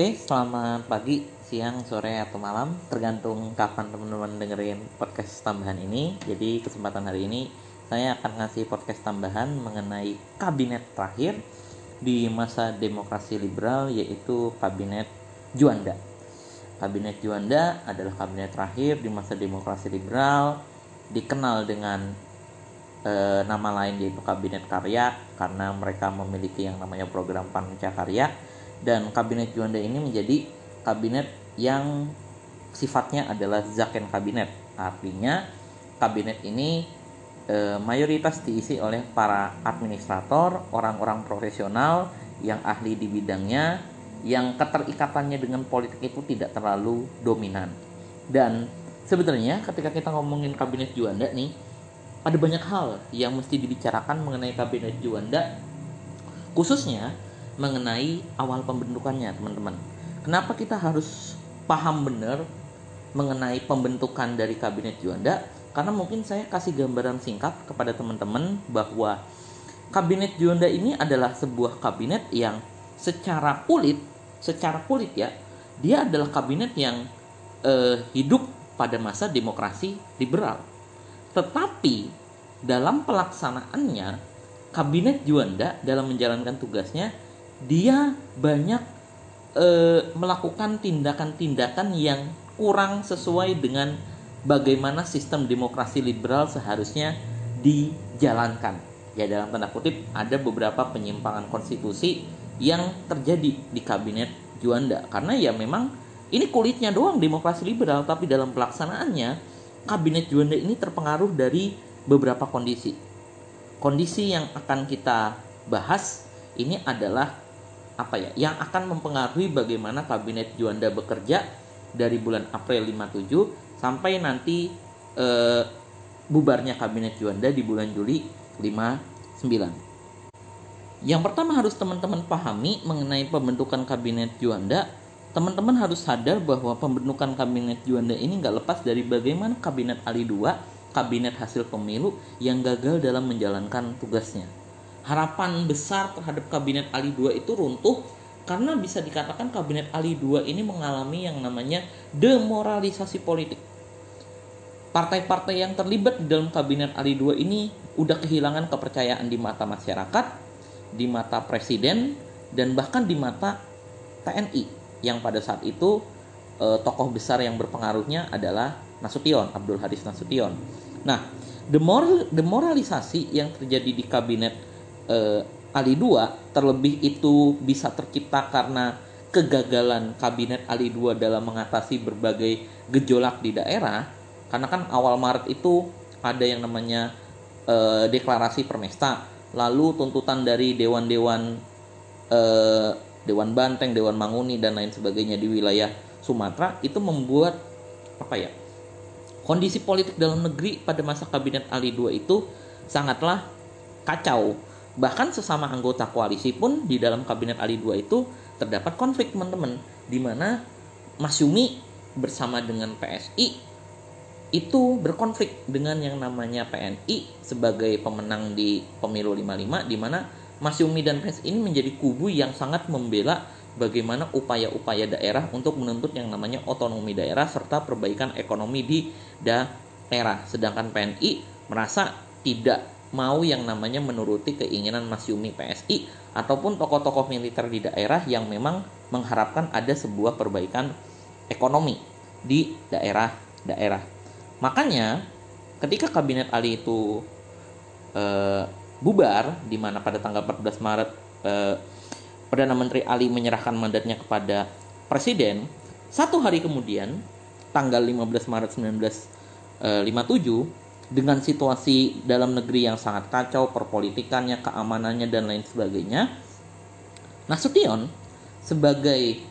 Oke, selamat pagi, siang, sore, atau malam, tergantung kapan teman-teman dengerin podcast tambahan ini. Jadi kesempatan hari ini saya akan ngasih podcast tambahan mengenai kabinet terakhir di masa demokrasi liberal yaitu kabinet Juanda. Kabinet Juanda adalah kabinet terakhir di masa demokrasi liberal, dikenal dengan e, nama lain yaitu kabinet karya karena mereka memiliki yang namanya program pancakarya dan kabinet Juanda ini menjadi kabinet yang sifatnya adalah Zaken kabinet. Artinya kabinet ini e, mayoritas diisi oleh para administrator orang-orang profesional yang ahli di bidangnya yang keterikatannya dengan politik itu tidak terlalu dominan. Dan sebenarnya ketika kita ngomongin kabinet Juanda nih ada banyak hal yang mesti dibicarakan mengenai kabinet Juanda khususnya mengenai awal pembentukannya teman-teman. Kenapa kita harus paham benar mengenai pembentukan dari kabinet Juanda? Karena mungkin saya kasih gambaran singkat kepada teman-teman bahwa kabinet Juanda ini adalah sebuah kabinet yang secara kulit secara kulit ya dia adalah kabinet yang eh, hidup pada masa demokrasi liberal. Tetapi dalam pelaksanaannya kabinet Juanda dalam menjalankan tugasnya dia banyak e, melakukan tindakan-tindakan yang kurang sesuai dengan bagaimana sistem demokrasi liberal seharusnya dijalankan. Ya dalam tanda kutip ada beberapa penyimpangan konstitusi yang terjadi di kabinet Juanda karena ya memang ini kulitnya doang demokrasi liberal tapi dalam pelaksanaannya kabinet Juanda ini terpengaruh dari beberapa kondisi. Kondisi yang akan kita bahas ini adalah apa ya yang akan mempengaruhi bagaimana kabinet Juanda bekerja dari bulan April 57 sampai nanti e, bubarnya kabinet Juanda di bulan Juli 59. Yang pertama harus teman-teman pahami mengenai pembentukan kabinet Juanda, teman-teman harus sadar bahwa pembentukan kabinet Juanda ini nggak lepas dari bagaimana kabinet Ali II, kabinet hasil pemilu yang gagal dalam menjalankan tugasnya harapan besar terhadap kabinet Ali II itu runtuh karena bisa dikatakan kabinet Ali II ini mengalami yang namanya demoralisasi politik. Partai-partai yang terlibat di dalam kabinet Ali II ini udah kehilangan kepercayaan di mata masyarakat, di mata presiden, dan bahkan di mata TNI yang pada saat itu eh, tokoh besar yang berpengaruhnya adalah Nasution, Abdul Hadis Nasution. Nah, demoral, demoralisasi yang terjadi di kabinet eh, Ali II terlebih itu bisa tercipta karena kegagalan kabinet Ali II dalam mengatasi berbagai gejolak di daerah. Karena kan awal Maret itu ada yang namanya eh, deklarasi permesta. Lalu tuntutan dari dewan-dewan eh, Dewan Banteng, Dewan Manguni dan lain sebagainya di wilayah Sumatera itu membuat apa ya kondisi politik dalam negeri pada masa kabinet Ali II itu sangatlah kacau Bahkan sesama anggota koalisi pun di dalam kabinet Ali II itu terdapat konflik teman-teman di mana Mas Yumi bersama dengan PSI itu berkonflik dengan yang namanya PNI sebagai pemenang di pemilu 55 di mana Mas Yumi dan PSI ini menjadi kubu yang sangat membela bagaimana upaya-upaya daerah untuk menuntut yang namanya otonomi daerah serta perbaikan ekonomi di daerah. Sedangkan PNI merasa tidak mau yang namanya menuruti keinginan Mas Yumi PSI ataupun tokoh-tokoh militer di daerah yang memang mengharapkan ada sebuah perbaikan ekonomi di daerah-daerah. Makanya ketika kabinet Ali itu e, bubar di mana pada tanggal 14 Maret e, Perdana Menteri Ali menyerahkan mandatnya kepada presiden, satu hari kemudian tanggal 15 Maret 1957 dengan situasi dalam negeri yang sangat kacau, perpolitikannya, keamanannya, dan lain sebagainya, Nasution sebagai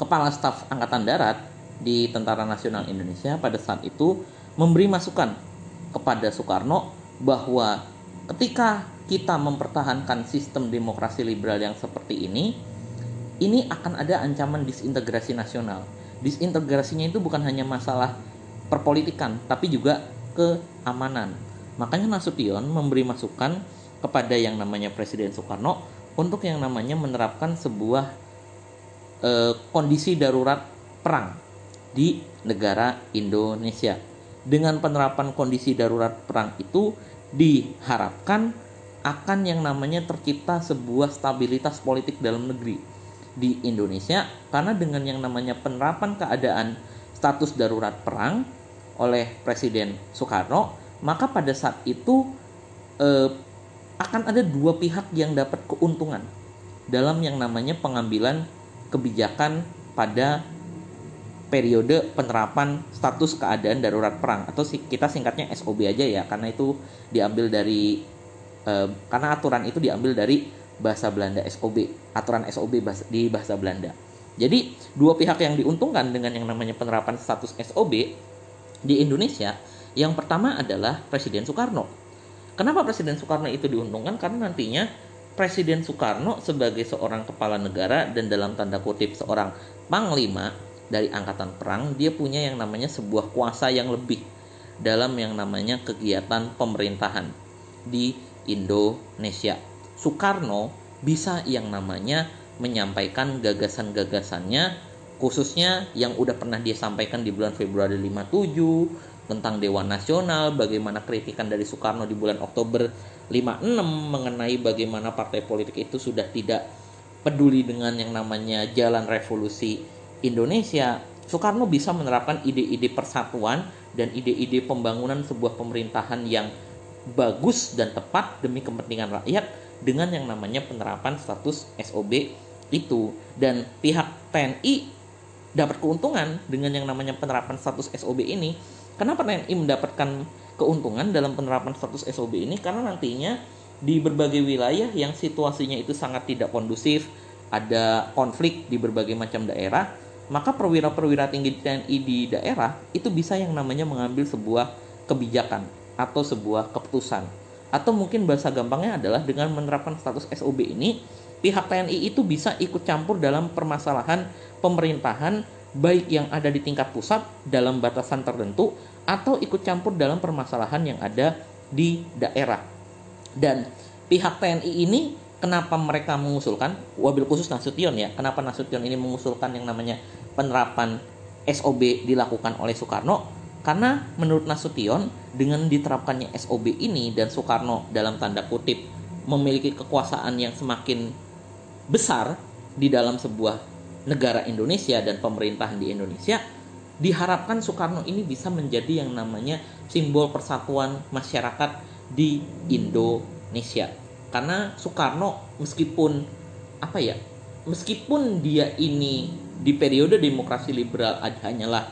kepala staf angkatan darat di Tentara Nasional Indonesia pada saat itu memberi masukan kepada Soekarno bahwa ketika kita mempertahankan sistem demokrasi liberal yang seperti ini, ini akan ada ancaman disintegrasi nasional. Disintegrasinya itu bukan hanya masalah perpolitikan, tapi juga keamanan. Makanya Nasution memberi masukan kepada yang namanya Presiden Soekarno untuk yang namanya menerapkan sebuah eh, kondisi darurat perang di negara Indonesia. Dengan penerapan kondisi darurat perang itu diharapkan akan yang namanya tercipta sebuah stabilitas politik dalam negeri di Indonesia karena dengan yang namanya penerapan keadaan status darurat perang oleh Presiden Soekarno maka pada saat itu eh, akan ada dua pihak yang dapat keuntungan dalam yang namanya pengambilan kebijakan pada periode penerapan status keadaan darurat perang atau kita singkatnya SOB aja ya karena itu diambil dari eh, karena aturan itu diambil dari bahasa Belanda SOB aturan SOB bahasa, di bahasa Belanda. Jadi dua pihak yang diuntungkan dengan yang namanya penerapan status SOB di Indonesia yang pertama adalah Presiden Soekarno kenapa Presiden Soekarno itu diuntungkan karena nantinya Presiden Soekarno sebagai seorang kepala negara dan dalam tanda kutip seorang panglima dari angkatan perang dia punya yang namanya sebuah kuasa yang lebih dalam yang namanya kegiatan pemerintahan di Indonesia. Soekarno bisa yang namanya menyampaikan gagasan-gagasannya khususnya yang udah pernah dia sampaikan di bulan Februari 57 tentang Dewan Nasional, bagaimana kritikan dari Soekarno di bulan Oktober 56 mengenai bagaimana partai politik itu sudah tidak peduli dengan yang namanya jalan revolusi Indonesia, Soekarno bisa menerapkan ide-ide persatuan dan ide-ide pembangunan sebuah pemerintahan yang bagus dan tepat demi kepentingan rakyat dengan yang namanya penerapan status SOB itu. Dan pihak TNI dapat keuntungan dengan yang namanya penerapan status SOB ini. Kenapa TNI mendapatkan keuntungan dalam penerapan status SOB ini? Karena nantinya di berbagai wilayah yang situasinya itu sangat tidak kondusif, ada konflik di berbagai macam daerah, maka perwira-perwira tinggi TNI di daerah itu bisa yang namanya mengambil sebuah kebijakan atau sebuah keputusan. Atau mungkin bahasa gampangnya adalah dengan menerapkan status SOB ini, pihak TNI itu bisa ikut campur dalam permasalahan pemerintahan baik yang ada di tingkat pusat dalam batasan tertentu atau ikut campur dalam permasalahan yang ada di daerah. Dan pihak TNI ini kenapa mereka mengusulkan? Wabil khusus Nasution ya. Kenapa Nasution ini mengusulkan yang namanya penerapan SOB dilakukan oleh Soekarno? Karena menurut Nasution dengan diterapkannya SOB ini dan Soekarno dalam tanda kutip memiliki kekuasaan yang semakin besar di dalam sebuah negara Indonesia dan pemerintahan di Indonesia diharapkan Soekarno ini bisa menjadi yang namanya simbol persatuan masyarakat di Indonesia. Karena Soekarno meskipun apa ya meskipun dia ini di periode demokrasi liberal hanyalah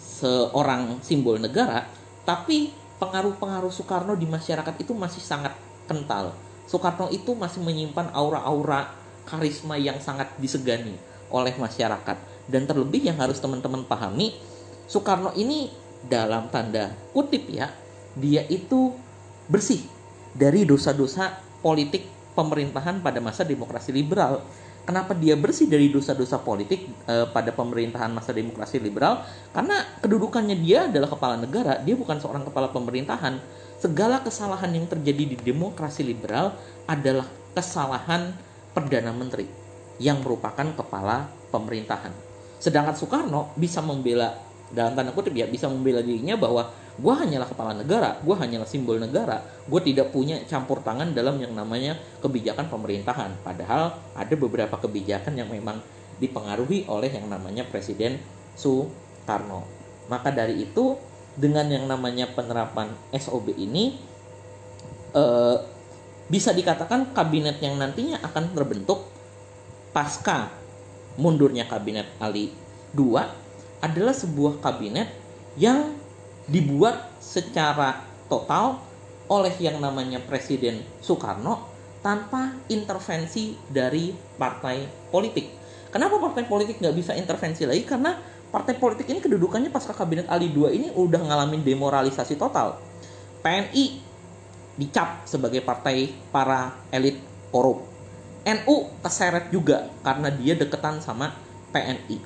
seorang simbol negara tapi pengaruh-pengaruh Soekarno di masyarakat itu masih sangat kental Soekarno itu masih menyimpan aura-aura karisma yang sangat disegani oleh masyarakat dan terlebih yang harus teman-teman pahami Soekarno ini dalam tanda kutip ya dia itu bersih dari dosa-dosa politik pemerintahan pada masa demokrasi liberal. Kenapa dia bersih dari dosa-dosa politik e, pada pemerintahan masa demokrasi liberal? Karena kedudukannya dia adalah kepala negara, dia bukan seorang kepala pemerintahan. Segala kesalahan yang terjadi di demokrasi liberal adalah kesalahan perdana menteri yang merupakan kepala pemerintahan. Sedangkan Soekarno bisa membela dalam tanda kutip ya bisa membela dirinya bahwa gue hanyalah kepala negara, gue hanyalah simbol negara, gue tidak punya campur tangan dalam yang namanya kebijakan pemerintahan. Padahal ada beberapa kebijakan yang memang dipengaruhi oleh yang namanya Presiden Soekarno. Maka dari itu dengan yang namanya penerapan SOB ini eh, bisa dikatakan kabinet yang nantinya akan terbentuk pasca mundurnya kabinet Ali II adalah sebuah kabinet yang dibuat secara total oleh yang namanya Presiden Soekarno tanpa intervensi dari partai politik. Kenapa partai politik nggak bisa intervensi lagi? Karena partai politik ini kedudukannya pasca kabinet Ali II ini udah ngalamin demoralisasi total. PNI dicap sebagai partai para elit korup. NU keseret juga karena dia deketan sama PNI.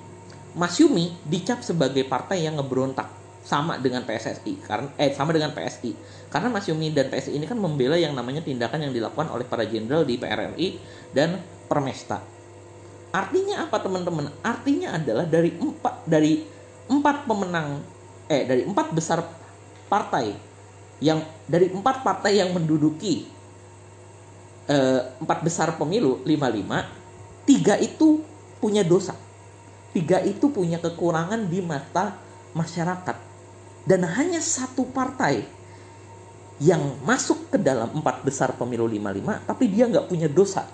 Mas Yumi dicap sebagai partai yang ngeberontak sama dengan PSSI karena eh sama dengan PSI karena Mas Yumi dan PSI ini kan membela yang namanya tindakan yang dilakukan oleh para jenderal di PRRI dan Permesta. Artinya apa teman-teman? Artinya adalah dari empat dari empat pemenang eh dari empat besar partai yang dari empat partai yang menduduki eh, empat besar pemilu 55 tiga itu punya dosa tiga itu punya kekurangan di mata masyarakat dan hanya satu partai yang masuk ke dalam empat besar pemilu 55 tapi dia nggak punya dosa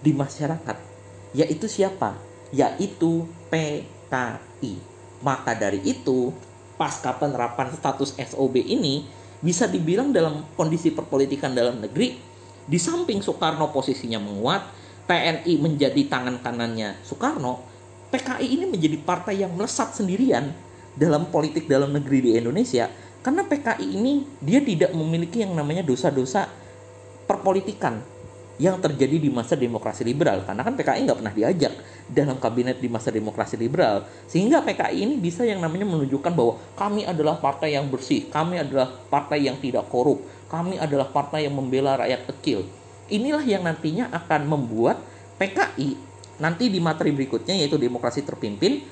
di masyarakat yaitu siapa? Yaitu PKI. Maka dari itu, pasca penerapan status SOB ini bisa dibilang dalam kondisi perpolitikan dalam negeri, di samping Soekarno posisinya menguat, TNI menjadi tangan kanannya Soekarno, PKI ini menjadi partai yang melesat sendirian dalam politik dalam negeri di Indonesia karena PKI ini dia tidak memiliki yang namanya dosa-dosa perpolitikan yang terjadi di masa demokrasi liberal. Karena kan PKI nggak pernah diajak dalam kabinet di masa demokrasi liberal. Sehingga PKI ini bisa yang namanya menunjukkan bahwa kami adalah partai yang bersih kami adalah partai yang tidak korup kami adalah partai yang membela rakyat kecil. Inilah yang nantinya akan membuat PKI nanti di materi berikutnya yaitu demokrasi terpimpin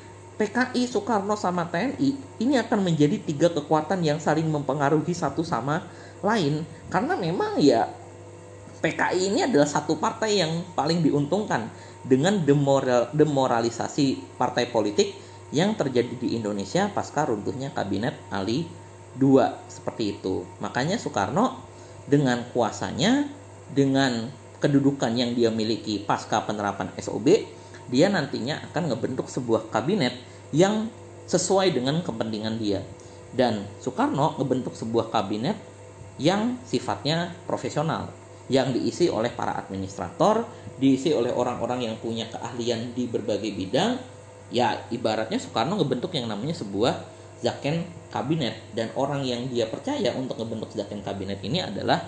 PKI Soekarno sama TNI ini akan menjadi tiga kekuatan yang saling mempengaruhi satu sama lain karena memang ya PKI ini adalah satu partai yang paling diuntungkan dengan demoral, demoralisasi partai politik yang terjadi di Indonesia pasca runtuhnya kabinet Ali II seperti itu. Makanya Soekarno dengan kuasanya, dengan kedudukan yang dia miliki pasca penerapan SOB, dia nantinya akan ngebentuk sebuah kabinet yang sesuai dengan kepentingan dia. Dan Soekarno ngebentuk sebuah kabinet yang sifatnya profesional yang diisi oleh para administrator, diisi oleh orang-orang yang punya keahlian di berbagai bidang. Ya, ibaratnya Soekarno ngebentuk yang namanya sebuah zaken kabinet dan orang yang dia percaya untuk ngebentuk zaken kabinet ini adalah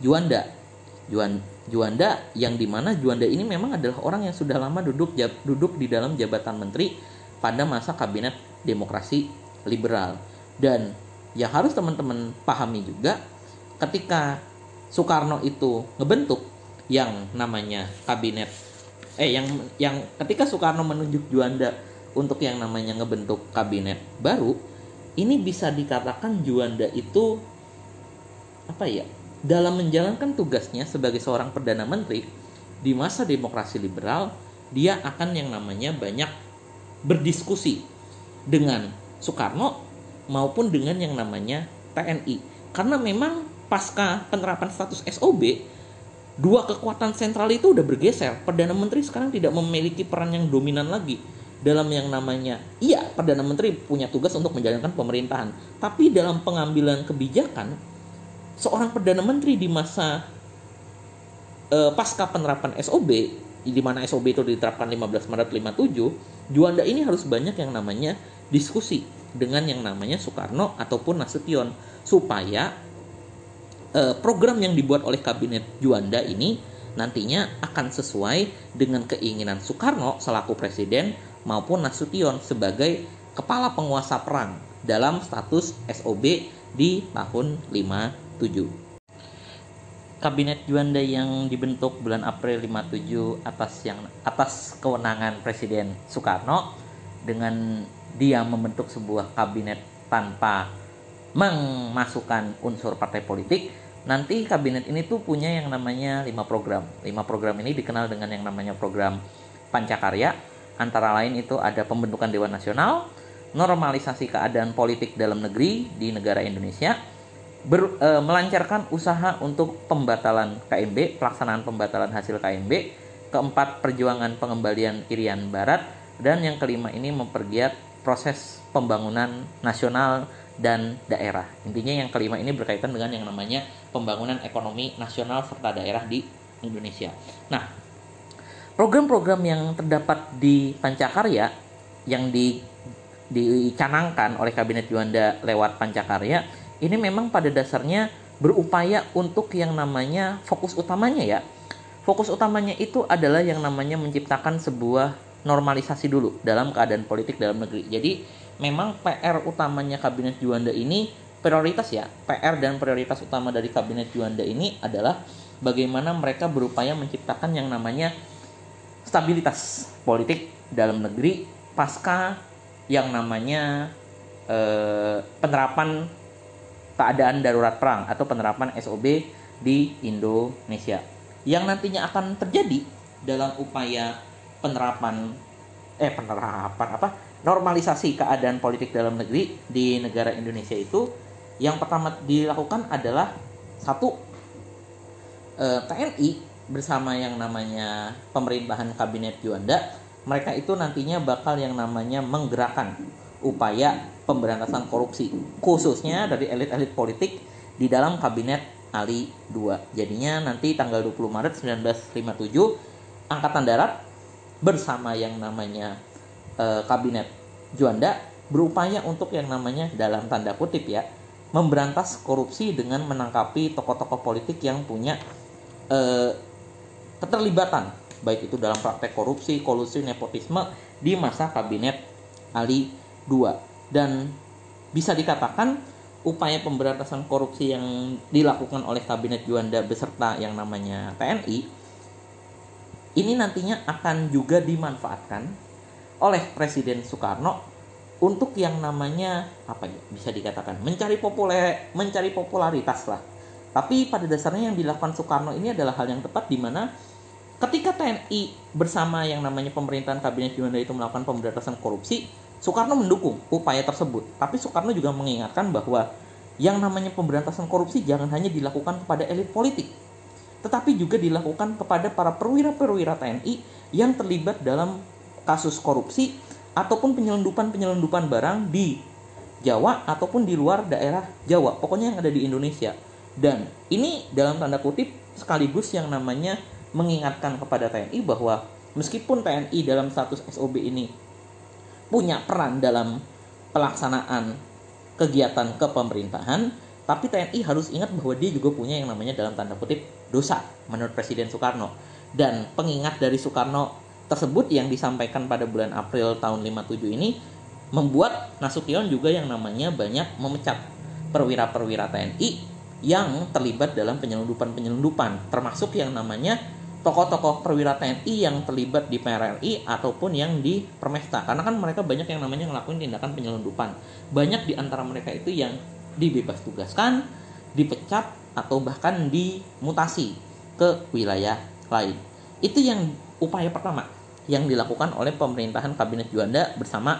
Juanda. Juan, Juanda yang di mana Juanda ini memang adalah orang yang sudah lama duduk duduk di dalam jabatan menteri pada masa kabinet demokrasi liberal. Dan yang harus teman-teman pahami juga ketika Soekarno itu ngebentuk yang namanya kabinet eh yang yang ketika Soekarno menunjuk Juanda untuk yang namanya ngebentuk kabinet baru ini bisa dikatakan Juanda itu apa ya dalam menjalankan tugasnya sebagai seorang perdana menteri di masa demokrasi liberal dia akan yang namanya banyak berdiskusi dengan Soekarno maupun dengan yang namanya TNI karena memang pasca penerapan status SOB dua kekuatan sentral itu udah bergeser. Perdana menteri sekarang tidak memiliki peran yang dominan lagi dalam yang namanya iya perdana menteri punya tugas untuk menjalankan pemerintahan. Tapi dalam pengambilan kebijakan seorang perdana menteri di masa uh, pasca penerapan SOB di mana SOB itu diterapkan 15 Maret 57 Juanda ini harus banyak yang namanya diskusi dengan yang namanya Soekarno ataupun Nasution supaya Eh, program yang dibuat oleh kabinet Juanda ini nantinya akan sesuai dengan keinginan Soekarno selaku presiden maupun Nasution sebagai kepala penguasa perang dalam status SOB di tahun 57. Kabinet Juanda yang dibentuk bulan April 57 atas yang atas kewenangan Presiden Soekarno dengan dia membentuk sebuah kabinet tanpa memasukkan unsur partai politik nanti kabinet ini tuh punya yang namanya lima program. Lima program ini dikenal dengan yang namanya program Pancakarya. Antara lain itu ada pembentukan Dewan Nasional, normalisasi keadaan politik dalam negeri di negara Indonesia, ber, e, melancarkan usaha untuk pembatalan KMB, pelaksanaan pembatalan hasil KMB, keempat perjuangan pengembalian Irian Barat, dan yang kelima ini mempergiat proses pembangunan nasional dan daerah. Intinya yang kelima ini berkaitan dengan yang namanya pembangunan ekonomi nasional serta daerah di Indonesia. Nah, program-program yang terdapat di Pancakarya yang di dicanangkan oleh Kabinet Juanda lewat Pancakarya ini memang pada dasarnya berupaya untuk yang namanya fokus utamanya ya. Fokus utamanya itu adalah yang namanya menciptakan sebuah normalisasi dulu dalam keadaan politik dalam negeri. Jadi memang PR utamanya kabinet Juanda ini prioritas ya PR dan prioritas utama dari kabinet Juanda ini adalah bagaimana mereka berupaya menciptakan yang namanya stabilitas politik dalam negeri pasca yang namanya eh, penerapan keadaan darurat perang atau penerapan SOB di Indonesia. Yang nantinya akan terjadi dalam upaya penerapan eh penerapan apa? Normalisasi keadaan politik dalam negeri di negara Indonesia itu yang pertama dilakukan adalah satu eh, TNI bersama yang namanya pemerintahan kabinet Juanda mereka itu nantinya bakal yang namanya menggerakkan upaya pemberantasan korupsi khususnya dari elit-elit politik di dalam kabinet Ali II. Jadinya nanti tanggal 20 Maret 1957 Angkatan Darat bersama yang namanya e, kabinet Juanda berupaya untuk yang namanya dalam tanda kutip ya memberantas korupsi dengan menangkapi tokoh-tokoh politik yang punya e, keterlibatan baik itu dalam praktek korupsi, kolusi, nepotisme di masa kabinet Ali II dan bisa dikatakan upaya pemberantasan korupsi yang dilakukan oleh kabinet Juanda beserta yang namanya TNI ini nantinya akan juga dimanfaatkan oleh Presiden Soekarno untuk yang namanya apa ya bisa dikatakan mencari populer mencari popularitas lah. Tapi pada dasarnya yang dilakukan Soekarno ini adalah hal yang tepat di mana ketika TNI bersama yang namanya pemerintahan kabinet Juanda itu melakukan pemberantasan korupsi Soekarno mendukung upaya tersebut, tapi Soekarno juga mengingatkan bahwa yang namanya pemberantasan korupsi jangan hanya dilakukan kepada elit politik, tetapi juga dilakukan kepada para perwira-perwira TNI yang terlibat dalam kasus korupsi ataupun penyelundupan-penyelundupan barang di Jawa ataupun di luar daerah Jawa, pokoknya yang ada di Indonesia. Dan ini dalam tanda kutip sekaligus yang namanya mengingatkan kepada TNI bahwa meskipun TNI dalam status SOB ini punya peran dalam pelaksanaan kegiatan kepemerintahan, tapi TNI harus ingat bahwa dia juga punya yang namanya dalam tanda kutip dosa menurut Presiden Soekarno. Dan pengingat dari Soekarno tersebut yang disampaikan pada bulan April tahun 57 ini membuat Nasution juga yang namanya banyak memecat perwira-perwira TNI yang terlibat dalam penyelundupan-penyelundupan termasuk yang namanya tokoh-tokoh perwira TNI yang terlibat di PRRI ataupun yang di Permesta. Karena kan mereka banyak yang namanya ngelakuin tindakan penyelundupan. Banyak di antara mereka itu yang dibebas tugaskan dipecat atau bahkan dimutasi ke wilayah lain. Itu yang upaya pertama yang dilakukan oleh pemerintahan kabinet Juanda bersama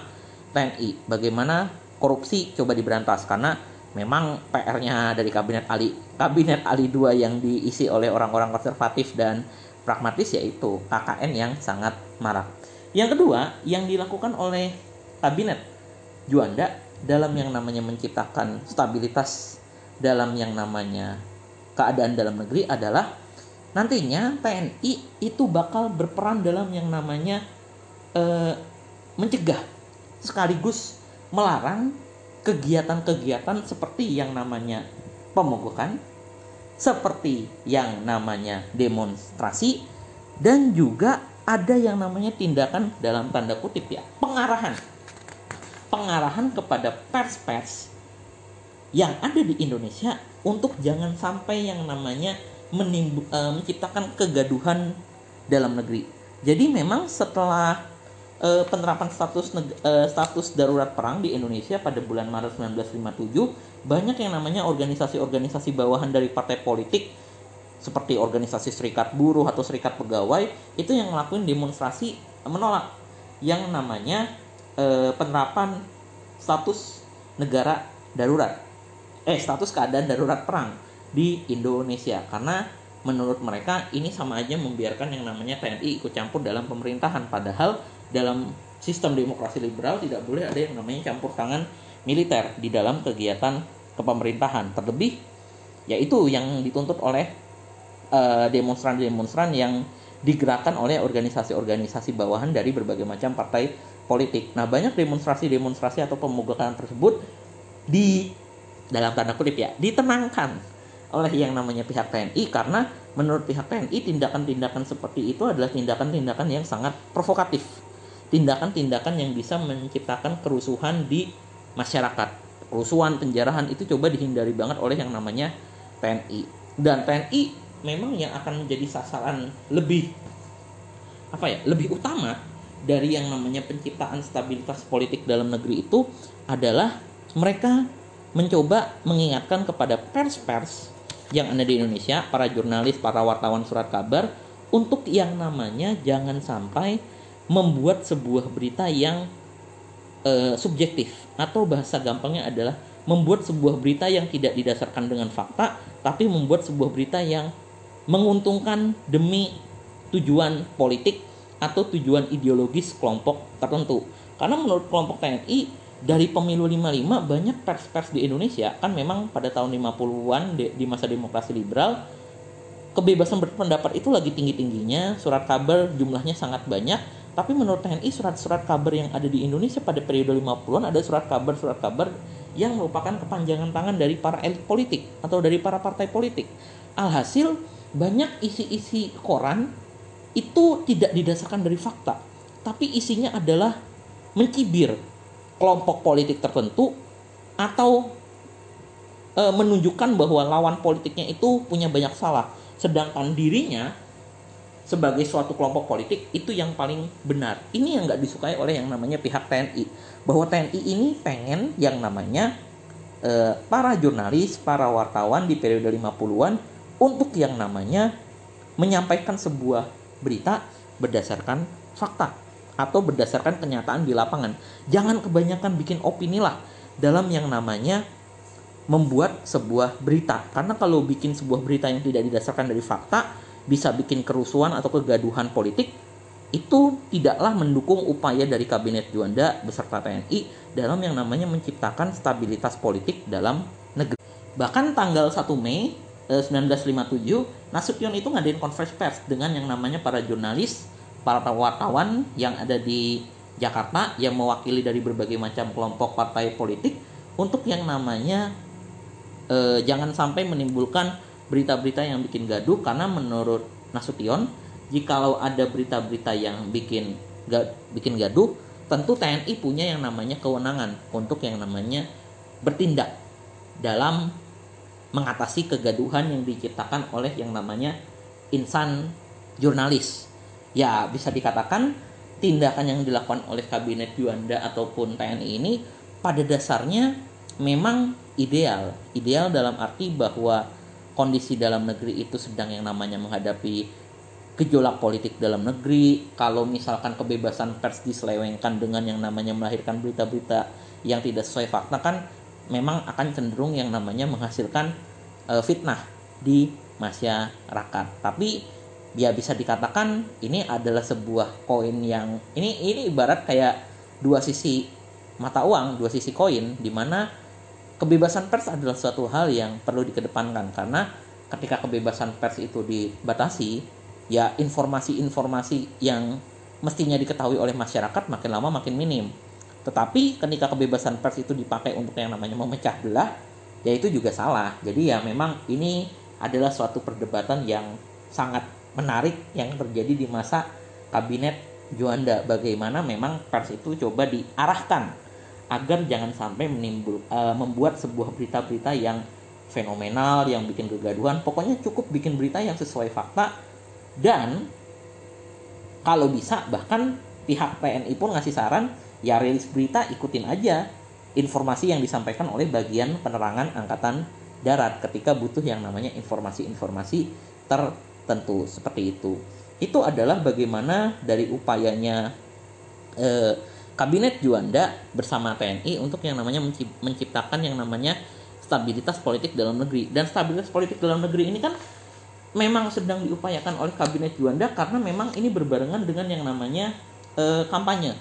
TNI bagaimana korupsi coba diberantas? Karena memang PR-nya dari kabinet Ali kabinet Ali II yang diisi oleh orang-orang konservatif dan pragmatis yaitu KKN yang sangat marak. Yang kedua, yang dilakukan oleh kabinet Juanda dalam yang namanya menciptakan stabilitas dalam yang namanya keadaan dalam negeri adalah nantinya TNI itu bakal berperan dalam yang namanya eh, mencegah sekaligus melarang kegiatan-kegiatan seperti yang namanya pemogokan, seperti yang namanya demonstrasi dan juga ada yang namanya tindakan dalam tanda kutip ya pengarahan pengarahan kepada pers-pers yang ada di Indonesia untuk jangan sampai yang namanya menimbu, e, menciptakan kegaduhan dalam negeri. Jadi memang setelah e, penerapan status e, status darurat perang di Indonesia pada bulan Maret 1957 banyak yang namanya organisasi-organisasi bawahan dari partai politik seperti organisasi serikat buruh atau serikat pegawai itu yang ngelakuin demonstrasi menolak. Yang namanya e, penerapan status negara darurat. Eh status keadaan darurat perang di Indonesia. Karena menurut mereka ini sama aja membiarkan yang namanya TNI ikut campur dalam pemerintahan. Padahal dalam sistem demokrasi liberal tidak boleh ada yang namanya campur tangan militer di dalam kegiatan kepemerintahan terlebih yaitu yang dituntut oleh eh, demonstran-demonstran yang digerakkan oleh organisasi-organisasi bawahan dari berbagai macam partai politik. Nah, banyak demonstrasi-demonstrasi atau pemogokan tersebut di dalam tanda kutip ya ditenangkan oleh yang namanya pihak TNI karena menurut pihak TNI tindakan-tindakan seperti itu adalah tindakan-tindakan yang sangat provokatif. Tindakan-tindakan yang bisa menciptakan kerusuhan di masyarakat. Kerusuhan, penjarahan itu coba dihindari banget oleh yang namanya TNI. Dan TNI memang yang akan menjadi sasaran lebih apa ya, lebih utama dari yang namanya penciptaan stabilitas politik dalam negeri itu adalah mereka mencoba mengingatkan kepada pers-pers yang ada di Indonesia, para jurnalis, para wartawan surat kabar, untuk yang namanya jangan sampai membuat sebuah berita yang uh, subjektif atau bahasa gampangnya adalah membuat sebuah berita yang tidak didasarkan dengan fakta, tapi membuat sebuah berita yang menguntungkan demi tujuan politik atau tujuan ideologis kelompok tertentu. Karena menurut kelompok TNI dari pemilu 55 banyak pers-pers di Indonesia kan memang pada tahun 50-an di masa demokrasi liberal kebebasan berpendapat itu lagi tinggi-tingginya, surat kabar jumlahnya sangat banyak, tapi menurut TNI surat-surat kabar yang ada di Indonesia pada periode 50-an ada surat kabar-surat kabar yang merupakan kepanjangan tangan dari para elit politik atau dari para partai politik. Alhasil banyak isi-isi koran itu tidak didasarkan dari fakta, tapi isinya adalah mencibir kelompok politik tertentu atau e, menunjukkan bahwa lawan politiknya itu punya banyak salah, sedangkan dirinya sebagai suatu kelompok politik itu yang paling benar. Ini yang nggak disukai oleh yang namanya pihak TNI, bahwa TNI ini pengen yang namanya e, para jurnalis, para wartawan di periode 50-an untuk yang namanya menyampaikan sebuah berita berdasarkan fakta atau berdasarkan kenyataan di lapangan. Jangan kebanyakan bikin opini lah dalam yang namanya membuat sebuah berita. Karena kalau bikin sebuah berita yang tidak didasarkan dari fakta, bisa bikin kerusuhan atau kegaduhan politik, itu tidaklah mendukung upaya dari Kabinet Juanda beserta TNI dalam yang namanya menciptakan stabilitas politik dalam negeri. Bahkan tanggal 1 Mei 1957 eh, Nasution itu ngadain konferensi pers dengan yang namanya para jurnalis, para wartawan yang ada di Jakarta yang mewakili dari berbagai macam kelompok partai politik untuk yang namanya eh, jangan sampai menimbulkan berita-berita yang bikin gaduh karena menurut Nasution jikalau ada berita-berita yang bikin gak, bikin gaduh tentu TNI punya yang namanya kewenangan untuk yang namanya bertindak dalam mengatasi kegaduhan yang diciptakan oleh yang namanya insan jurnalis. Ya, bisa dikatakan tindakan yang dilakukan oleh kabinet Juanda ataupun TNI ini pada dasarnya memang ideal. Ideal dalam arti bahwa kondisi dalam negeri itu sedang yang namanya menghadapi gejolak politik dalam negeri. Kalau misalkan kebebasan pers diselewengkan dengan yang namanya melahirkan berita-berita yang tidak sesuai fakta kan memang akan cenderung yang namanya menghasilkan uh, fitnah di masyarakat. Tapi ya bisa dikatakan ini adalah sebuah koin yang ini ini ibarat kayak dua sisi mata uang, dua sisi koin di mana kebebasan pers adalah suatu hal yang perlu dikedepankan karena ketika kebebasan pers itu dibatasi, ya informasi-informasi yang mestinya diketahui oleh masyarakat makin lama makin minim. Tetapi ketika kebebasan pers itu dipakai untuk yang namanya memecah belah, ya itu juga salah. Jadi ya memang ini adalah suatu perdebatan yang sangat menarik yang terjadi di masa kabinet Juanda. Bagaimana memang pers itu coba diarahkan agar jangan sampai menimbul uh, membuat sebuah berita-berita yang fenomenal yang bikin kegaduhan. Pokoknya cukup bikin berita yang sesuai fakta dan kalau bisa bahkan pihak TNI pun ngasih saran ya rilis berita ikutin aja informasi yang disampaikan oleh bagian penerangan angkatan darat ketika butuh yang namanya informasi-informasi tertentu seperti itu. Itu adalah bagaimana dari upayanya eh, kabinet Juanda bersama TNI untuk yang namanya menciptakan yang namanya stabilitas politik dalam negeri dan stabilitas politik dalam negeri ini kan memang sedang diupayakan oleh kabinet Juanda karena memang ini berbarengan dengan yang namanya eh, kampanye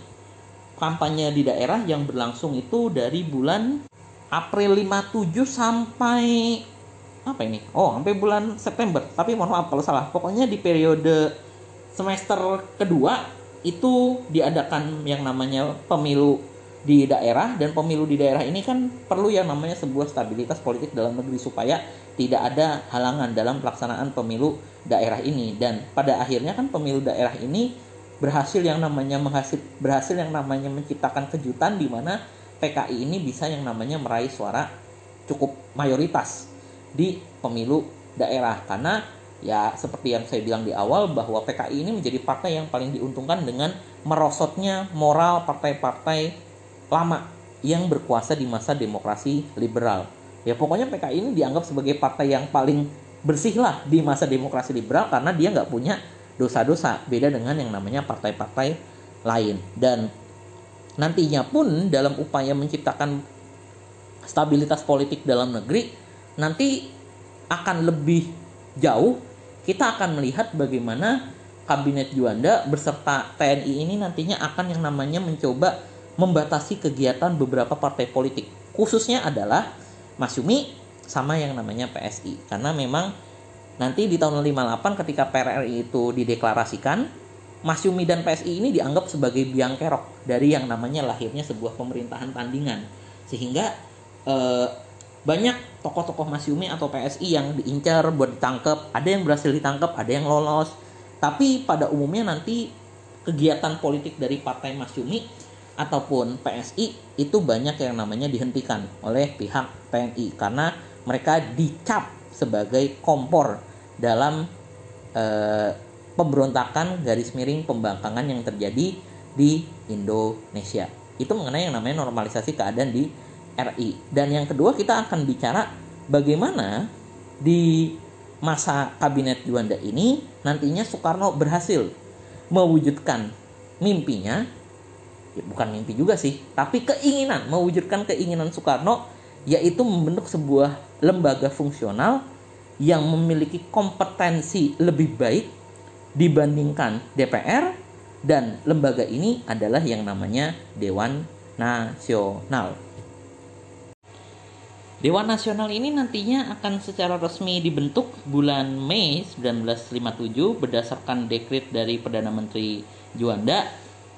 kampanye di daerah yang berlangsung itu dari bulan April 57 sampai apa ini? Oh, sampai bulan September. Tapi mohon maaf kalau salah. Pokoknya di periode semester kedua itu diadakan yang namanya pemilu di daerah dan pemilu di daerah ini kan perlu yang namanya sebuah stabilitas politik dalam negeri supaya tidak ada halangan dalam pelaksanaan pemilu daerah ini. Dan pada akhirnya kan pemilu daerah ini berhasil yang namanya menghasil berhasil yang namanya menciptakan kejutan di mana PKI ini bisa yang namanya meraih suara cukup mayoritas di pemilu daerah. Karena ya seperti yang saya bilang di awal bahwa PKI ini menjadi partai yang paling diuntungkan dengan merosotnya moral partai-partai lama yang berkuasa di masa demokrasi liberal. Ya pokoknya PKI ini dianggap sebagai partai yang paling bersih lah di masa demokrasi liberal karena dia nggak punya dosa-dosa beda dengan yang namanya partai-partai lain dan nantinya pun dalam upaya menciptakan stabilitas politik dalam negeri nanti akan lebih jauh kita akan melihat bagaimana kabinet Juanda beserta TNI ini nantinya akan yang namanya mencoba membatasi kegiatan beberapa partai politik. Khususnya adalah Mas Yumi sama yang namanya PSI karena memang nanti di tahun 58 ketika PRRI itu dideklarasikan Mas Yumi dan PSI ini dianggap sebagai biang kerok dari yang namanya lahirnya sebuah pemerintahan tandingan. Sehingga eh, banyak tokoh-tokoh Mas Yumi atau PSI yang diincar buat ditangkap ada yang berhasil ditangkap ada yang lolos tapi pada umumnya nanti kegiatan politik dari partai Mas Yumi ataupun PSI itu banyak yang namanya dihentikan oleh pihak TNI karena mereka dicap sebagai kompor dalam eh, pemberontakan garis miring pembangkangan yang terjadi di Indonesia. Itu mengenai yang namanya normalisasi keadaan di RI. Dan yang kedua kita akan bicara bagaimana di masa kabinet Juanda ini nantinya Soekarno berhasil mewujudkan mimpinya ya bukan mimpi juga sih tapi keinginan mewujudkan keinginan Soekarno yaitu membentuk sebuah lembaga fungsional yang memiliki kompetensi lebih baik dibandingkan DPR dan lembaga ini adalah yang namanya Dewan Nasional. Dewan Nasional ini nantinya akan secara resmi dibentuk bulan Mei 1957 berdasarkan dekret dari Perdana Menteri Juanda.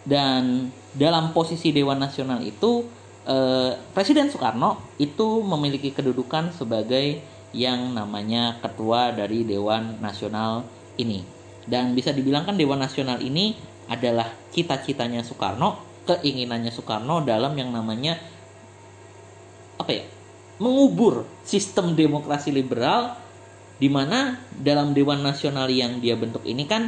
Dan dalam posisi Dewan Nasional itu eh, Presiden Soekarno itu memiliki kedudukan sebagai yang namanya ketua dari Dewan Nasional ini. Dan bisa dibilang kan Dewan Nasional ini adalah cita-citanya Soekarno keinginannya Soekarno dalam yang namanya apa ya mengubur sistem demokrasi liberal di mana dalam Dewan Nasional yang dia bentuk ini kan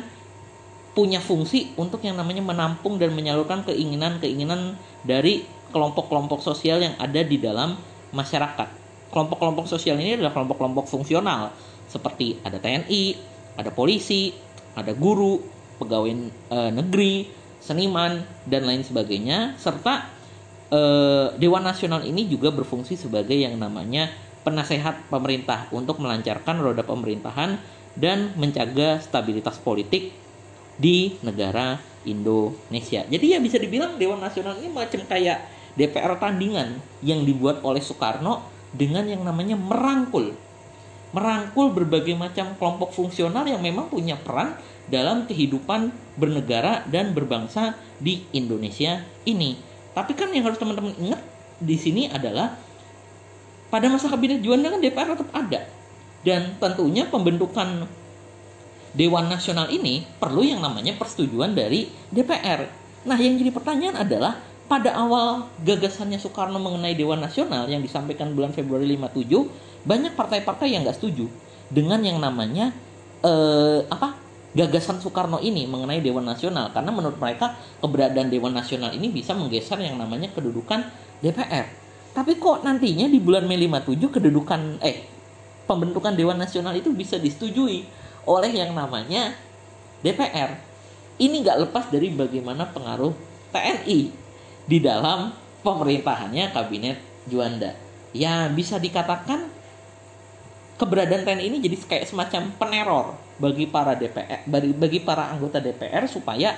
punya fungsi untuk yang namanya menampung dan menyalurkan keinginan-keinginan dari kelompok-kelompok sosial yang ada di dalam masyarakat. Kelompok-kelompok sosial ini adalah kelompok-kelompok fungsional seperti ada TNI, ada polisi, ada guru, pegawai e, negeri, seniman dan lain sebagainya serta eh, Dewan Nasional ini juga berfungsi sebagai yang namanya penasehat pemerintah untuk melancarkan roda pemerintahan dan menjaga stabilitas politik di negara Indonesia. Jadi ya bisa dibilang Dewan Nasional ini macam kayak DPR tandingan yang dibuat oleh Soekarno dengan yang namanya merangkul merangkul berbagai macam kelompok fungsional yang memang punya peran dalam kehidupan bernegara dan berbangsa di Indonesia ini. Tapi kan yang harus teman-teman ingat di sini adalah pada masa kabinet Juanda kan DPR tetap ada. Dan tentunya pembentukan Dewan Nasional ini perlu yang namanya persetujuan dari DPR. Nah, yang jadi pertanyaan adalah pada awal gagasannya Soekarno mengenai Dewan Nasional yang disampaikan bulan Februari 57, banyak partai-partai yang nggak setuju dengan yang namanya eh, apa gagasan Soekarno ini mengenai Dewan Nasional karena menurut mereka keberadaan Dewan Nasional ini bisa menggeser yang namanya kedudukan DPR. Tapi kok nantinya di bulan Mei 57 kedudukan eh pembentukan Dewan Nasional itu bisa disetujui oleh yang namanya DPR. Ini nggak lepas dari bagaimana pengaruh TNI di dalam pemerintahannya kabinet Juanda. Ya bisa dikatakan keberadaan TNI ini jadi kayak semacam peneror bagi para DPR bagi, bagi para anggota DPR supaya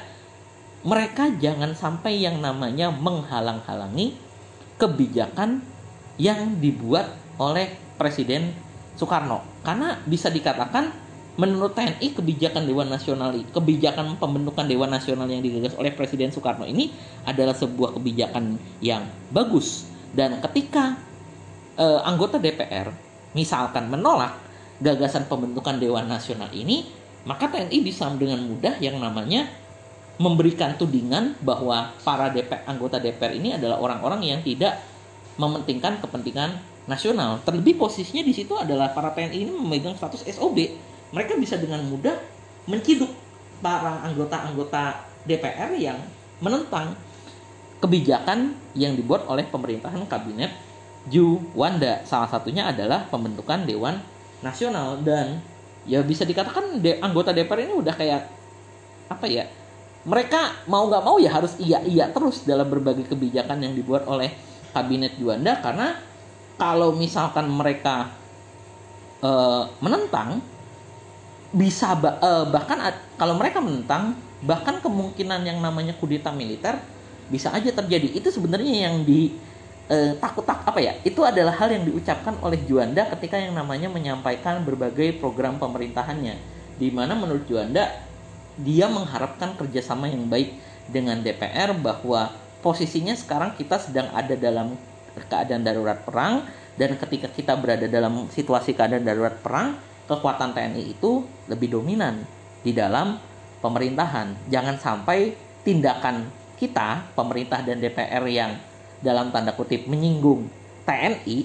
mereka jangan sampai yang namanya menghalang-halangi kebijakan yang dibuat oleh Presiden Soekarno. Karena bisa dikatakan menurut TNI kebijakan Dewan Nasional kebijakan pembentukan Dewan Nasional yang digagas oleh Presiden Soekarno ini adalah sebuah kebijakan yang bagus. Dan ketika eh, anggota DPR misalkan menolak gagasan pembentukan Dewan Nasional ini, maka TNI bisa dengan mudah yang namanya memberikan tudingan bahwa para DPR, anggota DPR ini adalah orang-orang yang tidak mementingkan kepentingan nasional. Terlebih posisinya di situ adalah para TNI ini memegang status SOB. Mereka bisa dengan mudah menciduk para anggota-anggota DPR yang menentang kebijakan yang dibuat oleh pemerintahan kabinet Juwanda. Salah satunya adalah pembentukan Dewan Nasional dan ya bisa dikatakan de anggota DPR ini udah kayak apa ya? Mereka mau nggak mau ya harus iya iya terus dalam berbagai kebijakan yang dibuat oleh kabinet Juwanda karena kalau misalkan mereka uh, menentang bisa uh, bahkan kalau mereka menentang bahkan kemungkinan yang namanya kudeta militer bisa aja terjadi itu sebenarnya yang di uh, takut tak apa ya itu adalah hal yang diucapkan oleh Juanda ketika yang namanya menyampaikan berbagai program pemerintahannya di mana menurut Juanda dia mengharapkan kerjasama yang baik dengan DPR bahwa posisinya sekarang kita sedang ada dalam keadaan darurat perang dan ketika kita berada dalam situasi keadaan darurat perang kekuatan TNI itu lebih dominan di dalam pemerintahan. Jangan sampai tindakan kita, pemerintah dan DPR yang dalam tanda kutip menyinggung TNI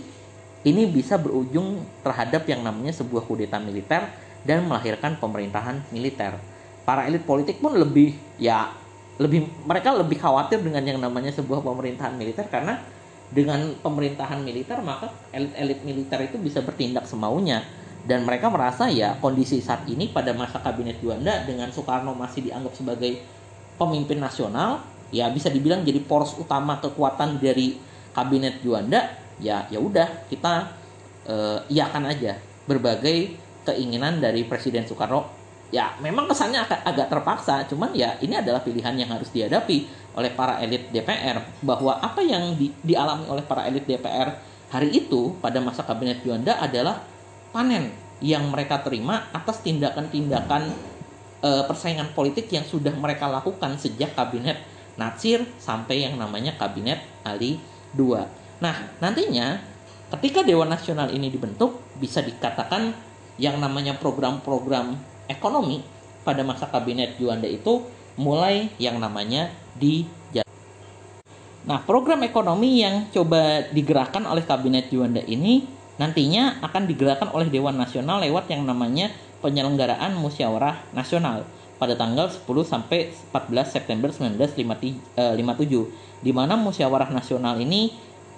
ini bisa berujung terhadap yang namanya sebuah kudeta militer dan melahirkan pemerintahan militer. Para elit politik pun lebih ya lebih mereka lebih khawatir dengan yang namanya sebuah pemerintahan militer karena dengan pemerintahan militer maka elit-elit militer itu bisa bertindak semaunya dan mereka merasa ya kondisi saat ini pada masa kabinet Juanda dengan Soekarno masih dianggap sebagai pemimpin nasional ya bisa dibilang jadi poros utama kekuatan dari kabinet Juanda ya ya udah kita uh, iakan aja berbagai keinginan dari Presiden Soekarno. Ya memang kesannya agak, agak terpaksa cuman ya ini adalah pilihan yang harus dihadapi oleh para elit DPR bahwa apa yang di, dialami oleh para elit DPR hari itu pada masa kabinet Juanda adalah panen yang mereka terima atas tindakan-tindakan e, persaingan politik yang sudah mereka lakukan sejak kabinet Natsir sampai yang namanya kabinet Ali II. Nah, nantinya ketika Dewan Nasional ini dibentuk bisa dikatakan yang namanya program-program ekonomi pada masa kabinet Juanda itu mulai yang namanya di Nah, program ekonomi yang coba digerakkan oleh kabinet Juanda ini nantinya akan digerakkan oleh Dewan Nasional lewat yang namanya penyelenggaraan musyawarah nasional pada tanggal 10 sampai 14 September 1957 eh, di mana musyawarah nasional ini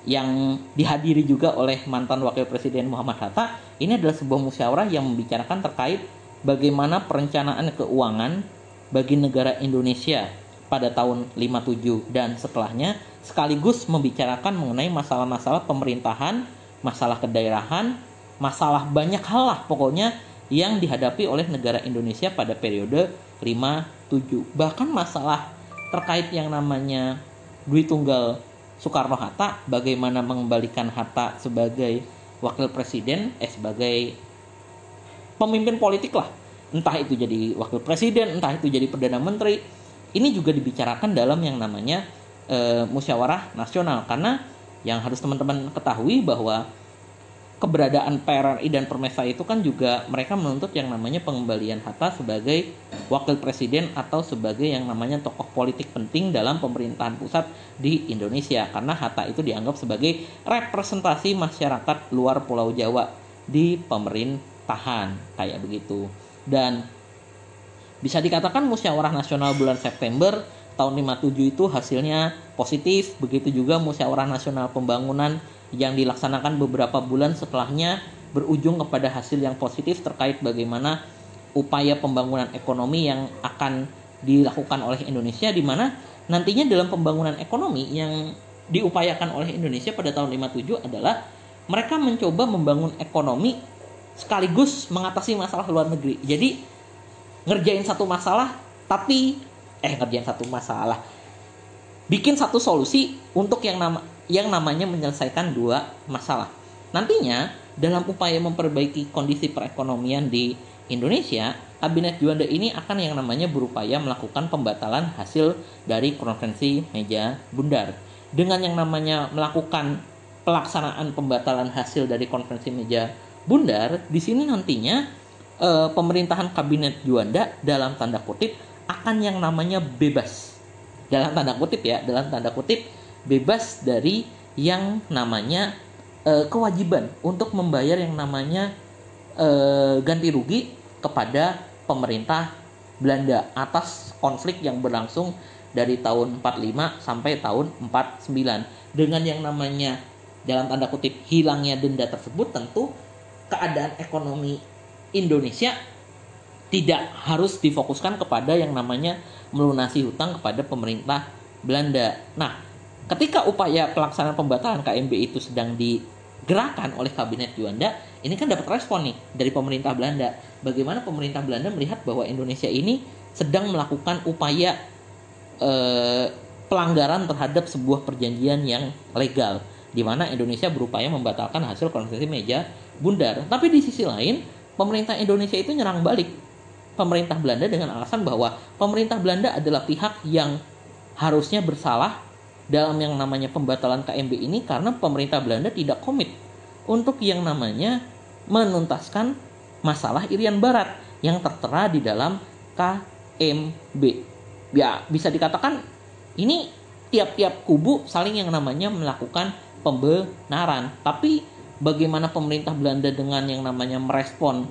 yang dihadiri juga oleh mantan wakil presiden Muhammad Hatta ini adalah sebuah musyawarah yang membicarakan terkait bagaimana perencanaan keuangan bagi negara Indonesia pada tahun 57 dan setelahnya sekaligus membicarakan mengenai masalah-masalah pemerintahan masalah kedaerahan, masalah banyak hal lah pokoknya yang dihadapi oleh negara Indonesia pada periode 5-7. Bahkan masalah terkait yang namanya Dwi Tunggal Soekarno-Hatta, bagaimana mengembalikan Hatta sebagai wakil presiden, eh sebagai pemimpin politik lah. Entah itu jadi wakil presiden, entah itu jadi perdana menteri. Ini juga dibicarakan dalam yang namanya e, musyawarah nasional karena yang harus teman-teman ketahui bahwa keberadaan PRRI dan Permesa itu kan juga mereka menuntut yang namanya pengembalian Hatta sebagai wakil presiden atau sebagai yang namanya tokoh politik penting dalam pemerintahan pusat di Indonesia. Karena Hatta itu dianggap sebagai representasi masyarakat luar Pulau Jawa di pemerintahan. Kayak begitu. Dan bisa dikatakan musyawarah nasional bulan September tahun 57 itu hasilnya positif. Begitu juga musyawarah nasional pembangunan yang dilaksanakan beberapa bulan setelahnya berujung kepada hasil yang positif terkait bagaimana upaya pembangunan ekonomi yang akan dilakukan oleh Indonesia di mana nantinya dalam pembangunan ekonomi yang diupayakan oleh Indonesia pada tahun 57 adalah mereka mencoba membangun ekonomi sekaligus mengatasi masalah luar negeri. Jadi ngerjain satu masalah tapi eh ngerjain satu masalah bikin satu solusi untuk yang nama yang namanya menyelesaikan dua masalah. Nantinya dalam upaya memperbaiki kondisi perekonomian di Indonesia kabinet Juanda ini akan yang namanya berupaya melakukan pembatalan hasil dari konferensi meja bundar. Dengan yang namanya melakukan pelaksanaan pembatalan hasil dari konferensi meja bundar di sini nantinya e, pemerintahan kabinet Juanda dalam tanda kutip akan yang namanya bebas dalam tanda kutip ya dalam tanda kutip bebas dari yang namanya e, kewajiban untuk membayar yang namanya e, ganti rugi kepada pemerintah Belanda atas konflik yang berlangsung dari tahun 45 sampai tahun 49 dengan yang namanya dalam tanda kutip hilangnya denda tersebut tentu keadaan ekonomi Indonesia tidak harus difokuskan kepada yang namanya melunasi hutang kepada pemerintah Belanda. Nah, ketika upaya pelaksanaan pembatalan KMB itu sedang digerakkan oleh kabinet Juanda, ini kan dapat respon nih dari pemerintah Belanda. Bagaimana pemerintah Belanda melihat bahwa Indonesia ini sedang melakukan upaya eh, pelanggaran terhadap sebuah perjanjian yang legal, di mana Indonesia berupaya membatalkan hasil konferensi meja bundar. Tapi di sisi lain, pemerintah Indonesia itu nyerang balik pemerintah Belanda dengan alasan bahwa pemerintah Belanda adalah pihak yang harusnya bersalah dalam yang namanya pembatalan KMB ini karena pemerintah Belanda tidak komit untuk yang namanya menuntaskan masalah Irian Barat yang tertera di dalam KMB. Ya, bisa dikatakan ini tiap-tiap kubu saling yang namanya melakukan pembenaran. Tapi bagaimana pemerintah Belanda dengan yang namanya merespon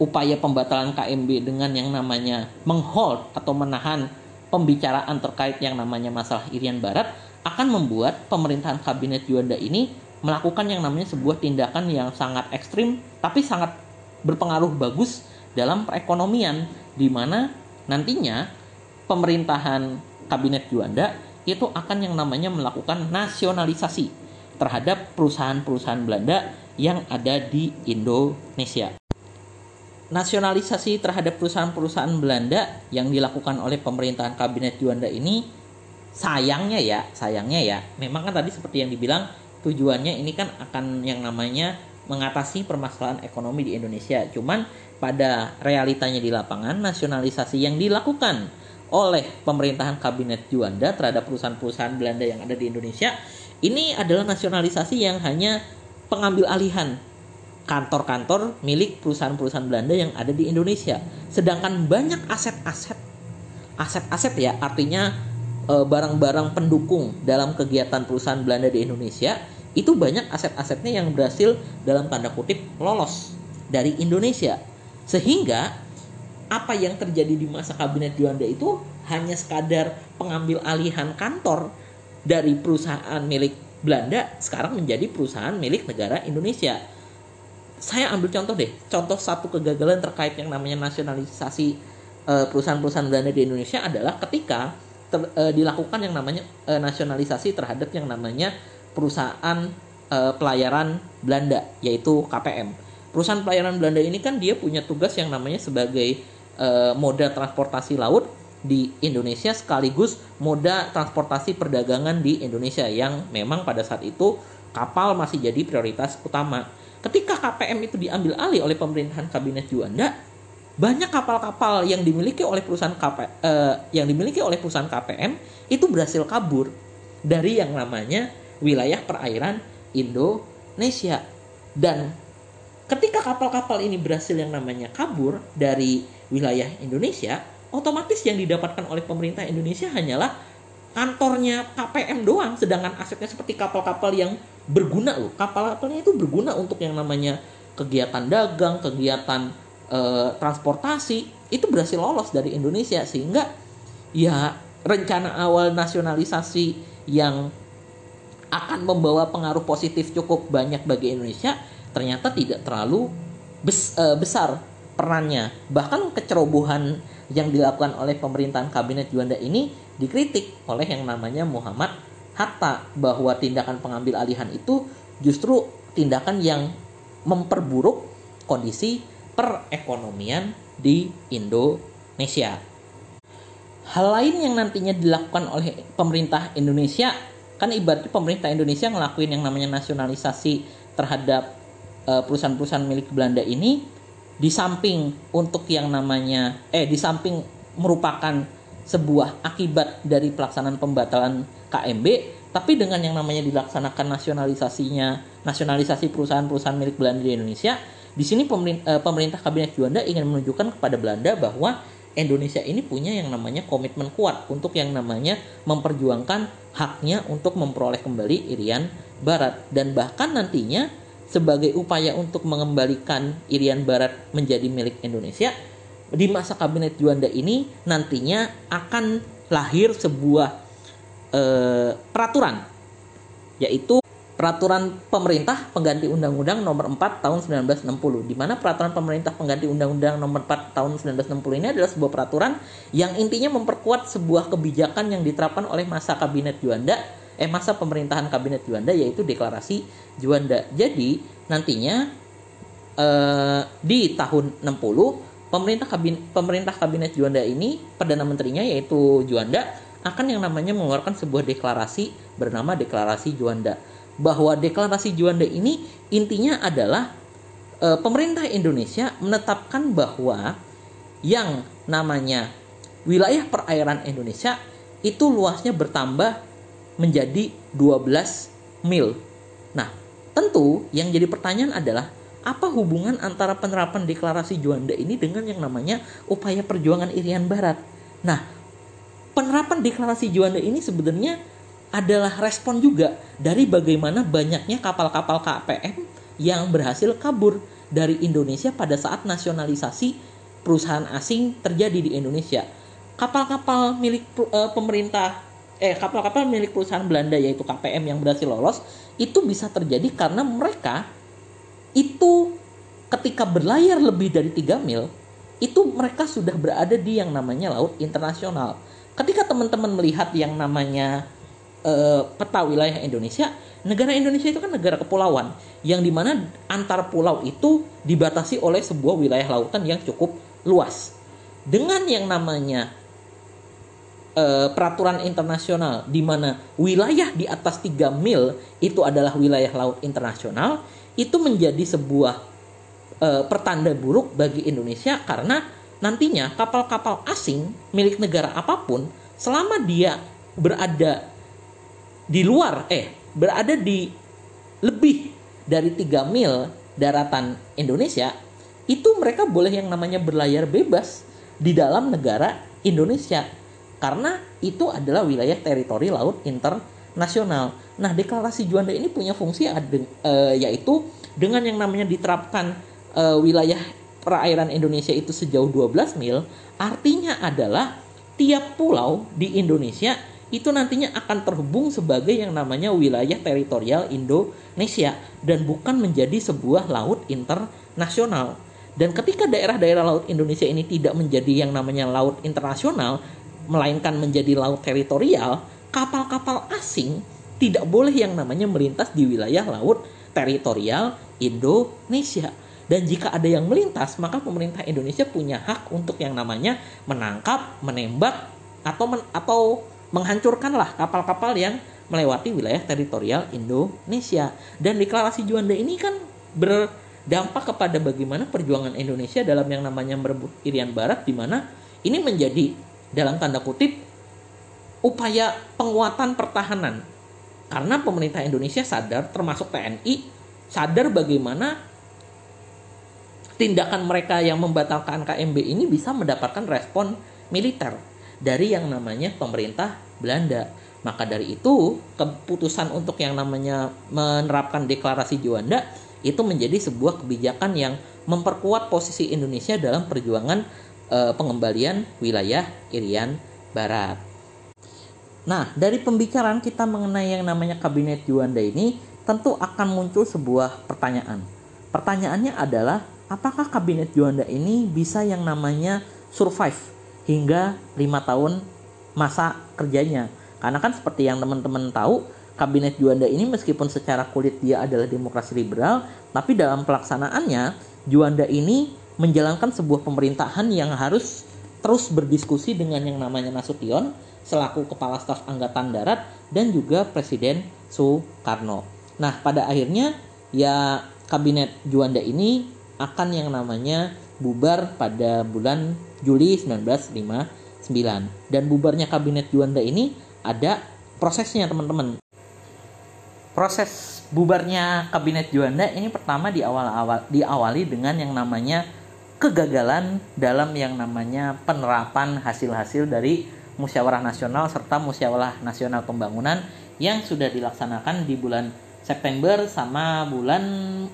upaya pembatalan KMB dengan yang namanya menghold atau menahan pembicaraan terkait yang namanya masalah Irian Barat akan membuat pemerintahan kabinet Juanda ini melakukan yang namanya sebuah tindakan yang sangat ekstrim tapi sangat berpengaruh bagus dalam perekonomian di mana nantinya pemerintahan kabinet Juanda itu akan yang namanya melakukan nasionalisasi terhadap perusahaan-perusahaan Belanda yang ada di Indonesia nasionalisasi terhadap perusahaan-perusahaan Belanda yang dilakukan oleh pemerintahan kabinet Juanda ini sayangnya ya, sayangnya ya, memang kan tadi seperti yang dibilang tujuannya ini kan akan yang namanya mengatasi permasalahan ekonomi di Indonesia. Cuman pada realitanya di lapangan nasionalisasi yang dilakukan oleh pemerintahan kabinet Juanda terhadap perusahaan-perusahaan Belanda yang ada di Indonesia ini adalah nasionalisasi yang hanya pengambil alihan kantor-kantor milik perusahaan-perusahaan Belanda yang ada di Indonesia. Sedangkan banyak aset-aset, aset-aset ya artinya e, barang-barang pendukung dalam kegiatan perusahaan Belanda di Indonesia itu banyak aset-asetnya yang berhasil dalam tanda kutip lolos dari Indonesia. Sehingga apa yang terjadi di masa kabinet Juanda itu hanya sekadar pengambil alihan kantor dari perusahaan milik Belanda sekarang menjadi perusahaan milik negara Indonesia saya ambil contoh deh, contoh satu kegagalan terkait yang namanya nasionalisasi uh, perusahaan-perusahaan Belanda di Indonesia adalah ketika ter, uh, dilakukan yang namanya uh, nasionalisasi terhadap yang namanya perusahaan uh, pelayaran Belanda, yaitu KPM. Perusahaan pelayaran Belanda ini kan dia punya tugas yang namanya sebagai uh, moda transportasi laut di Indonesia sekaligus moda transportasi perdagangan di Indonesia yang memang pada saat itu kapal masih jadi prioritas utama ketika KPM itu diambil alih oleh pemerintahan kabinet Juanda, banyak kapal-kapal yang dimiliki oleh perusahaan KP, eh, yang dimiliki oleh perusahaan KPM itu berhasil kabur dari yang namanya wilayah perairan Indonesia. Dan ketika kapal-kapal ini berhasil yang namanya kabur dari wilayah Indonesia, otomatis yang didapatkan oleh pemerintah Indonesia hanyalah kantornya KPM doang sedangkan asetnya seperti kapal-kapal yang berguna loh. Kapal-kapalnya itu berguna untuk yang namanya kegiatan dagang kegiatan e, transportasi. Itu berhasil lolos dari Indonesia sehingga ya rencana awal nasionalisasi yang akan membawa pengaruh positif cukup banyak bagi Indonesia ternyata tidak terlalu bes, e, besar perannya. Bahkan kecerobohan yang dilakukan oleh pemerintahan kabinet Juanda ini dikritik oleh yang namanya Muhammad Hatta bahwa tindakan pengambil alihan itu justru tindakan yang memperburuk kondisi perekonomian di Indonesia. Hal lain yang nantinya dilakukan oleh pemerintah Indonesia kan ibaratnya pemerintah Indonesia ngelakuin yang namanya nasionalisasi terhadap eh, perusahaan-perusahaan milik Belanda ini di samping untuk yang namanya eh di samping merupakan sebuah akibat dari pelaksanaan pembatalan KMB tapi dengan yang namanya dilaksanakan nasionalisasinya nasionalisasi perusahaan-perusahaan milik Belanda di Indonesia di sini pemerintah, eh, pemerintah kabinet Juanda ingin menunjukkan kepada Belanda bahwa Indonesia ini punya yang namanya komitmen kuat untuk yang namanya memperjuangkan haknya untuk memperoleh kembali Irian Barat. Dan bahkan nantinya sebagai upaya untuk mengembalikan Irian Barat menjadi milik Indonesia di masa kabinet Juanda ini nantinya akan lahir sebuah eh, peraturan yaitu peraturan pemerintah pengganti undang-undang nomor 4 tahun 1960 di mana peraturan pemerintah pengganti undang-undang nomor 4 tahun 1960 ini adalah sebuah peraturan yang intinya memperkuat sebuah kebijakan yang diterapkan oleh masa kabinet Juanda eh masa pemerintahan kabinet Juanda yaitu deklarasi Juanda. Jadi nantinya eh, di tahun 60 pemerintah kabinet pemerintah kabinet Juanda ini perdana menterinya yaitu Juanda akan yang namanya mengeluarkan sebuah deklarasi bernama deklarasi Juanda bahwa deklarasi Juanda ini intinya adalah e, pemerintah Indonesia menetapkan bahwa yang namanya wilayah perairan Indonesia itu luasnya bertambah menjadi 12 mil. Nah, tentu yang jadi pertanyaan adalah apa hubungan antara penerapan deklarasi Juanda ini dengan yang namanya upaya perjuangan Irian Barat? Nah, penerapan deklarasi Juanda ini sebenarnya adalah respon juga dari bagaimana banyaknya kapal-kapal KPM yang berhasil kabur dari Indonesia pada saat nasionalisasi perusahaan asing terjadi di Indonesia. Kapal-kapal milik uh, pemerintah eh kapal-kapal milik perusahaan Belanda yaitu KPM yang berhasil lolos itu bisa terjadi karena mereka itu ketika berlayar lebih dari 3 mil itu mereka sudah berada di yang namanya laut internasional. Ketika teman-teman melihat yang namanya uh, peta wilayah Indonesia, negara Indonesia itu kan negara kepulauan yang di mana antar pulau itu dibatasi oleh sebuah wilayah lautan yang cukup luas. Dengan yang namanya uh, peraturan internasional di mana wilayah di atas 3 mil itu adalah wilayah laut internasional, itu menjadi sebuah uh, pertanda buruk bagi Indonesia karena nantinya kapal-kapal asing milik negara apa pun selama dia berada di luar eh berada di lebih dari 3 mil daratan Indonesia itu mereka boleh yang namanya berlayar bebas di dalam negara Indonesia karena itu adalah wilayah teritori laut internasional. Nah, deklarasi Juanda ini punya fungsi e, yaitu dengan yang namanya diterapkan e, wilayah perairan Indonesia itu sejauh 12 mil, artinya adalah tiap pulau di Indonesia itu nantinya akan terhubung sebagai yang namanya wilayah teritorial Indonesia dan bukan menjadi sebuah laut internasional. Dan ketika daerah-daerah laut Indonesia ini tidak menjadi yang namanya laut internasional, melainkan menjadi laut teritorial, kapal-kapal asing tidak boleh yang namanya melintas di wilayah laut teritorial Indonesia. Dan jika ada yang melintas, maka pemerintah Indonesia punya hak untuk yang namanya menangkap, menembak, atau men atau menghancurkanlah kapal-kapal yang melewati wilayah teritorial Indonesia. Dan deklarasi Juanda ini kan berdampak kepada bagaimana perjuangan Indonesia dalam yang namanya merebut Irian Barat di mana ini menjadi dalam tanda kutip upaya penguatan pertahanan. Karena pemerintah Indonesia sadar termasuk TNI sadar bagaimana tindakan mereka yang membatalkan KMB ini bisa mendapatkan respon militer dari yang namanya pemerintah Belanda. Maka dari itu, keputusan untuk yang namanya menerapkan deklarasi Juanda itu menjadi sebuah kebijakan yang memperkuat posisi Indonesia dalam perjuangan e, pengembalian wilayah Irian Barat. Nah, dari pembicaraan kita mengenai yang namanya kabinet Juanda ini, tentu akan muncul sebuah pertanyaan. Pertanyaannya adalah, apakah kabinet Juanda ini bisa yang namanya survive hingga lima tahun masa kerjanya. Karena kan seperti yang teman-teman tahu, kabinet Juanda ini meskipun secara kulit dia adalah demokrasi liberal, tapi dalam pelaksanaannya Juanda ini menjalankan sebuah pemerintahan yang harus terus berdiskusi dengan yang namanya Nasution selaku kepala staf angkatan darat dan juga Presiden Soekarno. Nah, pada akhirnya ya kabinet Juanda ini akan yang namanya bubar pada bulan Juli 1959 dan bubarnya kabinet Juanda ini ada prosesnya teman-teman proses bubarnya kabinet Juanda ini pertama di awal-awal diawali dengan yang namanya kegagalan dalam yang namanya penerapan hasil-hasil dari musyawarah nasional serta musyawarah nasional pembangunan yang sudah dilaksanakan di bulan September sama bulan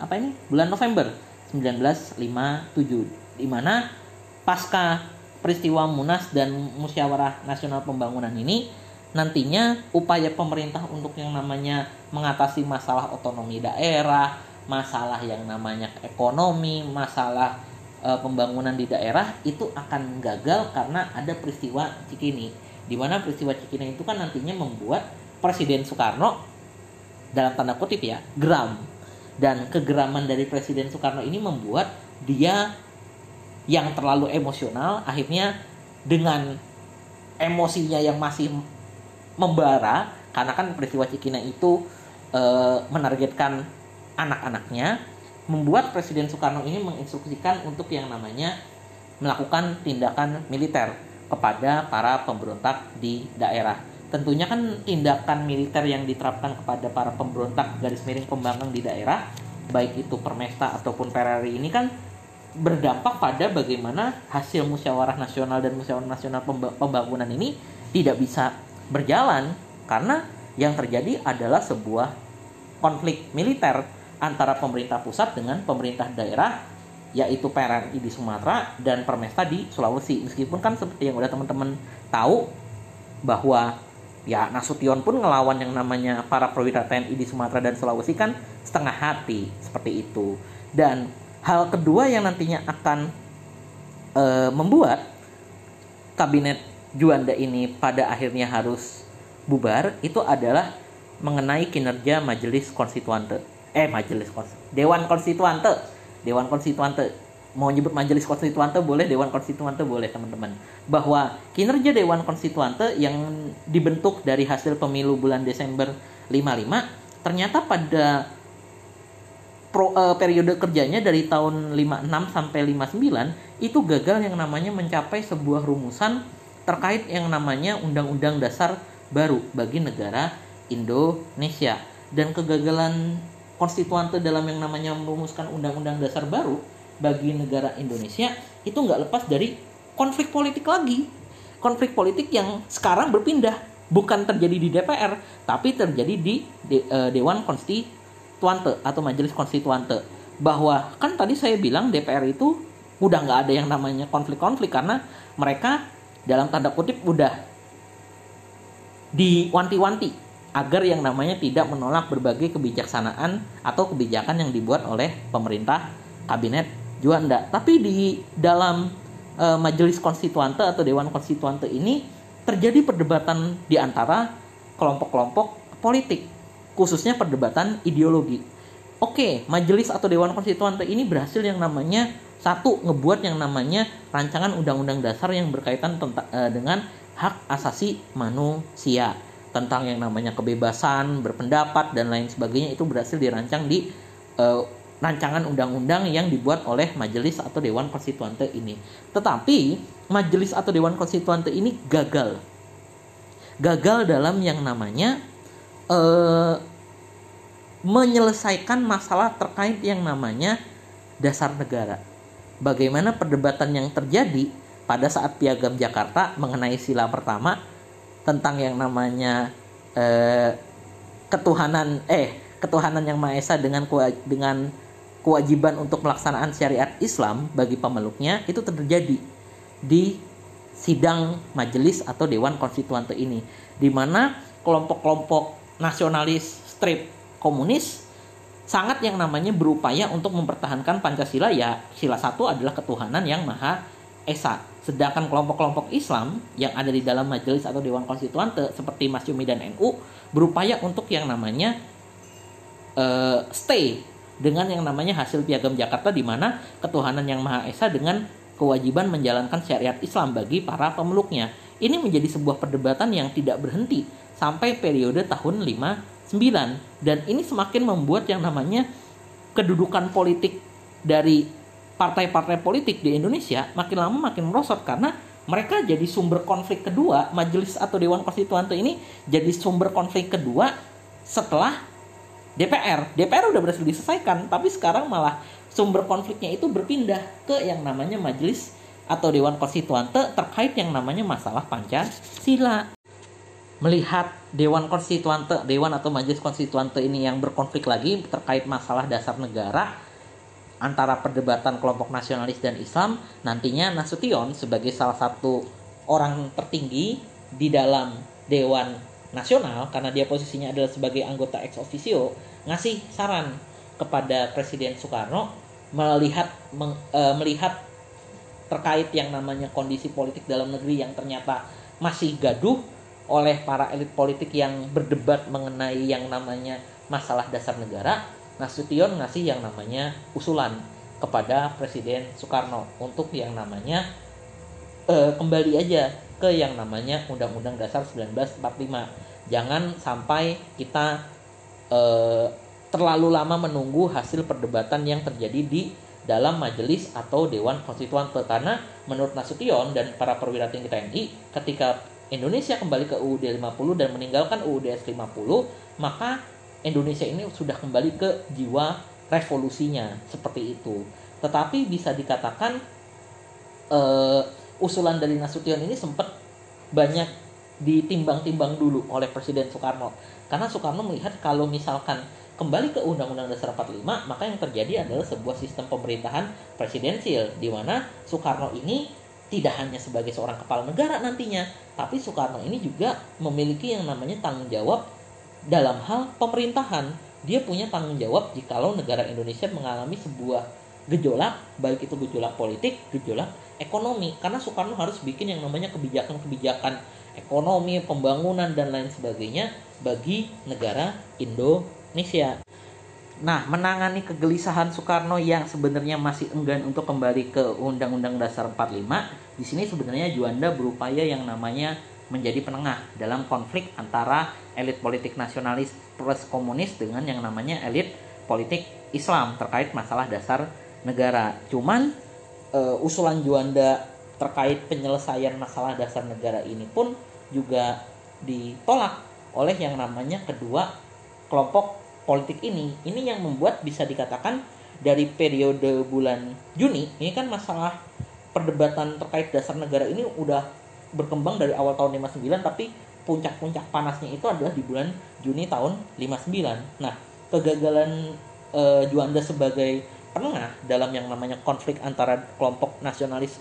apa ini? Bulan November 1957 di mana pasca peristiwa Munas dan Musyawarah Nasional Pembangunan ini nantinya upaya pemerintah untuk yang namanya mengatasi masalah otonomi daerah, masalah yang namanya ekonomi, masalah e, pembangunan di daerah itu akan gagal karena ada peristiwa Cikini. Di mana peristiwa Cikini itu kan nantinya membuat Presiden Soekarno dalam tanda kutip ya geram dan kegeraman dari Presiden Soekarno ini membuat dia yang terlalu emosional akhirnya dengan emosinya yang masih membara karena kan peristiwa Cikina itu e, menargetkan anak-anaknya membuat Presiden Soekarno ini menginstruksikan untuk yang namanya melakukan tindakan militer kepada para pemberontak di daerah. Tentunya kan tindakan militer yang diterapkan kepada para pemberontak garis miring pembangkang di daerah, baik itu Permesta ataupun Perari ini kan berdampak pada bagaimana hasil musyawarah nasional dan musyawarah nasional pembangunan ini tidak bisa berjalan karena yang terjadi adalah sebuah konflik militer antara pemerintah pusat dengan pemerintah daerah yaitu PRRI di Sumatera dan Permesta di Sulawesi. Meskipun kan seperti yang udah teman-teman tahu bahwa ya Nasution pun ngelawan yang namanya para perwira TNI di Sumatera dan Sulawesi kan setengah hati seperti itu. Dan hal kedua yang nantinya akan e, membuat kabinet Juanda ini pada akhirnya harus bubar itu adalah mengenai kinerja Majelis Konstituante. Eh, Majelis Konstituante. Dewan Konstituante. Dewan Konstituante. Mau nyebut Majelis Konstituante boleh, Dewan Konstituante boleh, teman-teman. Bahwa kinerja Dewan Konstituante yang dibentuk dari hasil pemilu bulan Desember 55 ternyata pada pro, uh, periode kerjanya dari tahun 56 sampai 59 itu gagal yang namanya mencapai sebuah rumusan terkait yang namanya Undang-Undang Dasar baru bagi negara Indonesia dan kegagalan konstituante dalam yang namanya merumuskan Undang-Undang Dasar baru bagi negara Indonesia itu nggak lepas dari konflik politik lagi. Konflik politik yang sekarang berpindah. Bukan terjadi di DPR tapi terjadi di De uh, Dewan Konstituante atau Majelis Konstituante. Bahwa kan tadi saya bilang DPR itu udah nggak ada yang namanya konflik-konflik karena mereka dalam tanda kutip udah diwanti-wanti agar yang namanya tidak menolak berbagai kebijaksanaan atau kebijakan yang dibuat oleh pemerintah kabinet Juanda. Tapi di dalam e, majelis konstituante atau dewan konstituante ini terjadi perdebatan di antara kelompok-kelompok politik, khususnya perdebatan ideologi. Oke, majelis atau dewan konstituante ini berhasil yang namanya satu ngebuat yang namanya rancangan undang-undang dasar yang berkaitan tentang uh, dengan hak asasi manusia tentang yang namanya kebebasan berpendapat dan lain sebagainya itu berhasil dirancang di uh, rancangan undang-undang yang dibuat oleh majelis atau dewan konstituante ini. Tetapi majelis atau dewan konstituante ini gagal. Gagal dalam yang namanya uh, menyelesaikan masalah terkait yang namanya dasar negara bagaimana perdebatan yang terjadi pada saat Piagam Jakarta mengenai sila pertama tentang yang namanya eh, ketuhanan eh ketuhanan yang maha esa dengan dengan kewajiban untuk melaksanaan syariat Islam bagi pemeluknya itu terjadi di sidang majelis atau dewan konstituante ini di mana kelompok-kelompok nasionalis strip komunis sangat yang namanya berupaya untuk mempertahankan Pancasila ya sila satu adalah ketuhanan yang maha esa. Sedangkan kelompok-kelompok Islam yang ada di dalam majelis atau dewan konstituante seperti Mas Yumi dan NU berupaya untuk yang namanya uh, stay dengan yang namanya hasil piagam Jakarta di mana ketuhanan yang maha esa dengan kewajiban menjalankan syariat Islam bagi para pemeluknya. Ini menjadi sebuah perdebatan yang tidak berhenti sampai periode tahun 5 9 dan ini semakin membuat yang namanya kedudukan politik dari partai-partai politik di Indonesia makin lama makin merosot karena mereka jadi sumber konflik kedua majelis atau dewan konstituante ini jadi sumber konflik kedua setelah DPR DPR udah berhasil diselesaikan tapi sekarang malah sumber konfliknya itu berpindah ke yang namanya majelis atau dewan konstituante terkait yang namanya masalah Pancasila. Melihat Dewan Konstituante, Dewan atau Majelis Konstituante ini yang berkonflik lagi terkait masalah dasar negara, antara perdebatan kelompok nasionalis dan Islam, nantinya Nasution sebagai salah satu orang tertinggi di dalam Dewan Nasional karena dia posisinya adalah sebagai anggota ex officio ngasih saran kepada Presiden Soekarno melihat meng, e, melihat terkait yang namanya kondisi politik dalam negeri yang ternyata masih gaduh oleh para elit politik yang berdebat mengenai yang namanya masalah dasar negara Nasution ngasih yang namanya usulan kepada Presiden Soekarno untuk yang namanya uh, kembali aja ke yang namanya Undang-Undang Dasar 1945. Jangan sampai kita uh, terlalu lama menunggu hasil perdebatan yang terjadi di dalam majelis atau Dewan Konstituan karena menurut Nasution dan para perwira tinggi TNI ketika Indonesia kembali ke UUD 50 dan meninggalkan UUD 50 maka Indonesia ini sudah kembali ke jiwa revolusinya seperti itu. Tetapi bisa dikatakan uh, usulan dari Nasution ini sempat banyak ditimbang-timbang dulu oleh Presiden Soekarno. Karena Soekarno melihat kalau misalkan kembali ke Undang-Undang Dasar 45, maka yang terjadi adalah sebuah sistem pemerintahan presidensial di mana Soekarno ini tidak hanya sebagai seorang kepala negara nantinya, tapi Soekarno ini juga memiliki yang namanya tanggung jawab dalam hal pemerintahan dia punya tanggung jawab jikalau negara Indonesia mengalami sebuah gejolak baik itu gejolak politik gejolak ekonomi. Karena Soekarno harus bikin yang namanya kebijakan-kebijakan ekonomi pembangunan dan lain sebagainya bagi negara Indonesia. Nah, menangani kegelisahan Soekarno yang sebenarnya masih enggan untuk kembali ke Undang-Undang Dasar 45, di sini sebenarnya Juanda berupaya yang namanya menjadi penengah dalam konflik antara elit politik nasionalis plus komunis dengan yang namanya elit politik Islam terkait masalah dasar negara. Cuman uh, usulan Juanda terkait penyelesaian masalah dasar negara ini pun juga ditolak oleh yang namanya kedua kelompok politik ini. Ini yang membuat bisa dikatakan dari periode bulan Juni ini kan masalah perdebatan terkait dasar negara ini udah berkembang dari awal tahun 59 tapi puncak-puncak panasnya itu adalah di bulan Juni tahun 59. Nah, kegagalan e, Juanda sebagai penengah dalam yang namanya konflik antara kelompok nasionalis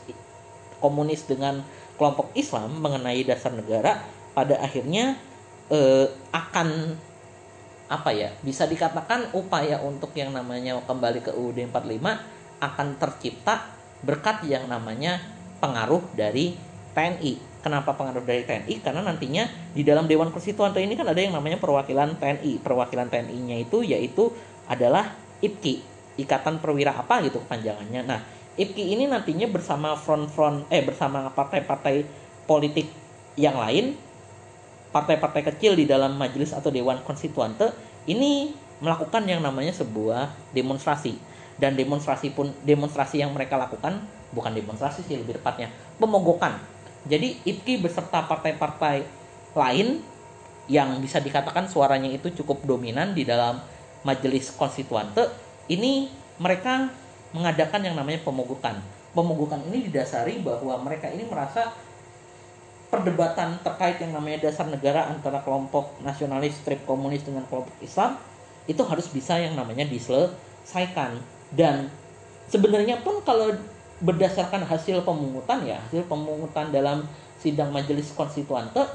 komunis dengan kelompok Islam mengenai dasar negara pada akhirnya e, akan apa ya bisa dikatakan upaya untuk yang namanya kembali ke UUD 45 akan tercipta berkat yang namanya pengaruh dari TNI. Kenapa pengaruh dari TNI? Karena nantinya di dalam Dewan Konstituante ini kan ada yang namanya perwakilan TNI. Perwakilan TNI-nya itu yaitu adalah IPKI, Ikatan Perwira apa gitu kepanjangannya. Nah, IPKI ini nantinya bersama front-front eh bersama partai-partai politik yang lain, partai-partai kecil di dalam majelis atau Dewan Konstituante ini melakukan yang namanya sebuah demonstrasi dan demonstrasi pun demonstrasi yang mereka lakukan bukan demonstrasi sih lebih tepatnya pemogokan jadi IPKI beserta partai-partai lain yang bisa dikatakan suaranya itu cukup dominan di dalam majelis konstituante ini mereka mengadakan yang namanya pemogokan. Pemogokan ini didasari bahwa mereka ini merasa perdebatan terkait yang namanya dasar negara antara kelompok nasionalis strip komunis dengan kelompok Islam itu harus bisa yang namanya diselesaikan dan sebenarnya pun kalau berdasarkan hasil pemungutan ya hasil pemungutan dalam sidang majelis konstituante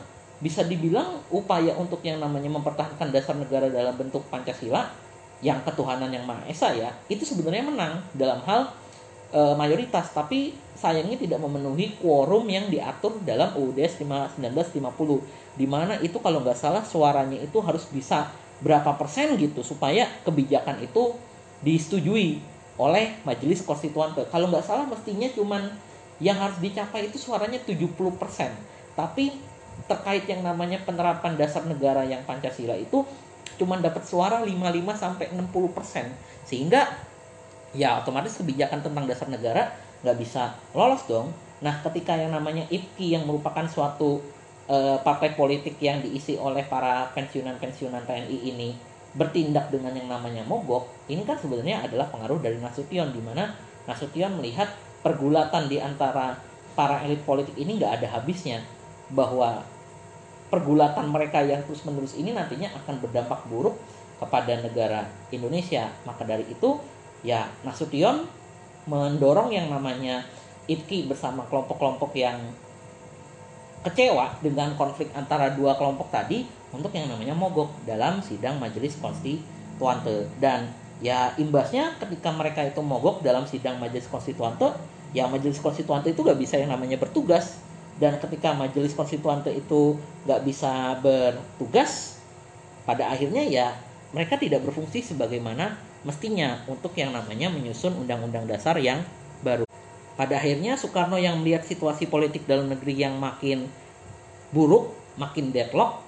bisa dibilang upaya untuk yang namanya mempertahankan dasar negara dalam bentuk Pancasila yang ketuhanan yang maha esa ya itu sebenarnya menang dalam hal e, mayoritas. Tapi sayangnya tidak memenuhi quorum yang diatur dalam UUD 1950 di mana itu kalau nggak salah suaranya itu harus bisa berapa persen gitu supaya kebijakan itu disetujui oleh majelis konstituan kalau nggak salah mestinya cuman yang harus dicapai itu suaranya 70%. Tapi terkait yang namanya penerapan dasar negara yang Pancasila itu cuman dapat suara 55 sampai 60%. Sehingga ya otomatis kebijakan tentang dasar negara nggak bisa lolos dong. Nah, ketika yang namanya IPKI yang merupakan suatu uh, partai politik yang diisi oleh para pensiunan-pensiunan TNI ini bertindak dengan yang namanya mogok, ini kan sebenarnya adalah pengaruh dari Nasution di mana Nasution melihat pergulatan di antara para elit politik ini nggak ada habisnya bahwa pergulatan mereka yang terus-menerus ini nantinya akan berdampak buruk kepada negara Indonesia. Maka dari itu ya Nasution mendorong yang namanya IPKI bersama kelompok-kelompok yang kecewa dengan konflik antara dua kelompok tadi untuk yang namanya mogok dalam sidang majelis konstituante. Dan ya imbasnya ketika mereka itu mogok dalam sidang majelis konstituante ya majelis konstituante itu gak bisa yang namanya bertugas. Dan ketika majelis konstituante itu gak bisa bertugas pada akhirnya ya mereka tidak berfungsi sebagaimana mestinya untuk yang namanya menyusun undang-undang dasar yang baru. Pada akhirnya Soekarno yang melihat situasi politik dalam negeri yang makin buruk, makin deadlock,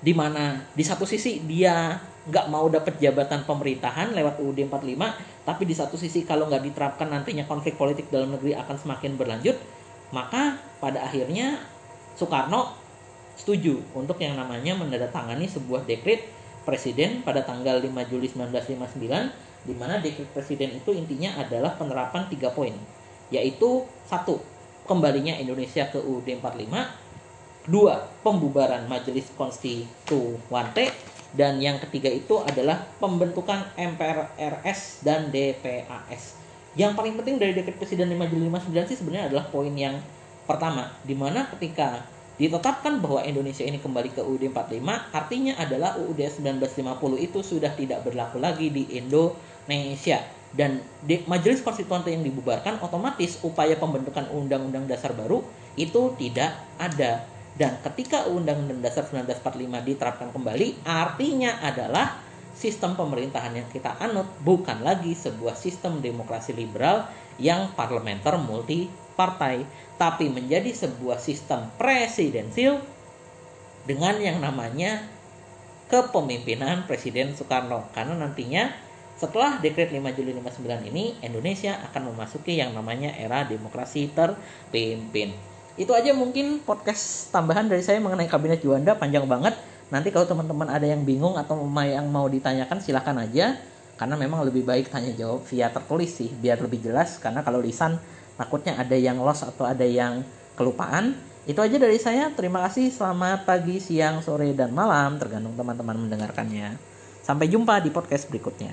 di mana? Di satu sisi dia nggak mau dapat jabatan pemerintahan lewat UUD 45, tapi di satu sisi kalau nggak diterapkan nantinya konflik politik dalam negeri akan semakin berlanjut, maka pada akhirnya Soekarno setuju untuk yang namanya menandatangani sebuah dekret presiden pada tanggal 5 Juli 1959 di mana dekret presiden itu intinya adalah penerapan tiga poin yaitu satu kembalinya Indonesia ke UUD 45 dua pembubaran Majelis Konstituante. Dan yang ketiga itu adalah pembentukan MPRS dan DPAS yang paling penting dari dekret presiden 5 Juli 59 sih sebenarnya adalah poin yang pertama di mana ketika ditetapkan bahwa Indonesia ini kembali ke UUD 45 artinya adalah UUD 1950 itu sudah tidak berlaku lagi di Indonesia. Dan di majelis konstituante yang dibubarkan otomatis upaya pembentukan undang-undang dasar baru itu tidak ada dan ketika undang-undang dasar 1945 diterapkan kembali artinya adalah sistem pemerintahan yang kita anut bukan lagi sebuah sistem demokrasi liberal yang parlementer multi partai tapi menjadi sebuah sistem presidensil dengan yang namanya kepemimpinan Presiden Soekarno karena nantinya setelah dekret 5 Juli 59 ini, Indonesia akan memasuki yang namanya era demokrasi terpimpin. Itu aja mungkin podcast tambahan dari saya mengenai Kabinet Juanda panjang banget. Nanti kalau teman-teman ada yang bingung atau yang mau ditanyakan silahkan aja. Karena memang lebih baik tanya jawab via tertulis sih biar lebih jelas. Karena kalau lisan takutnya ada yang lost atau ada yang kelupaan. Itu aja dari saya. Terima kasih. Selamat pagi, siang, sore, dan malam tergantung teman-teman mendengarkannya. Sampai jumpa di podcast berikutnya.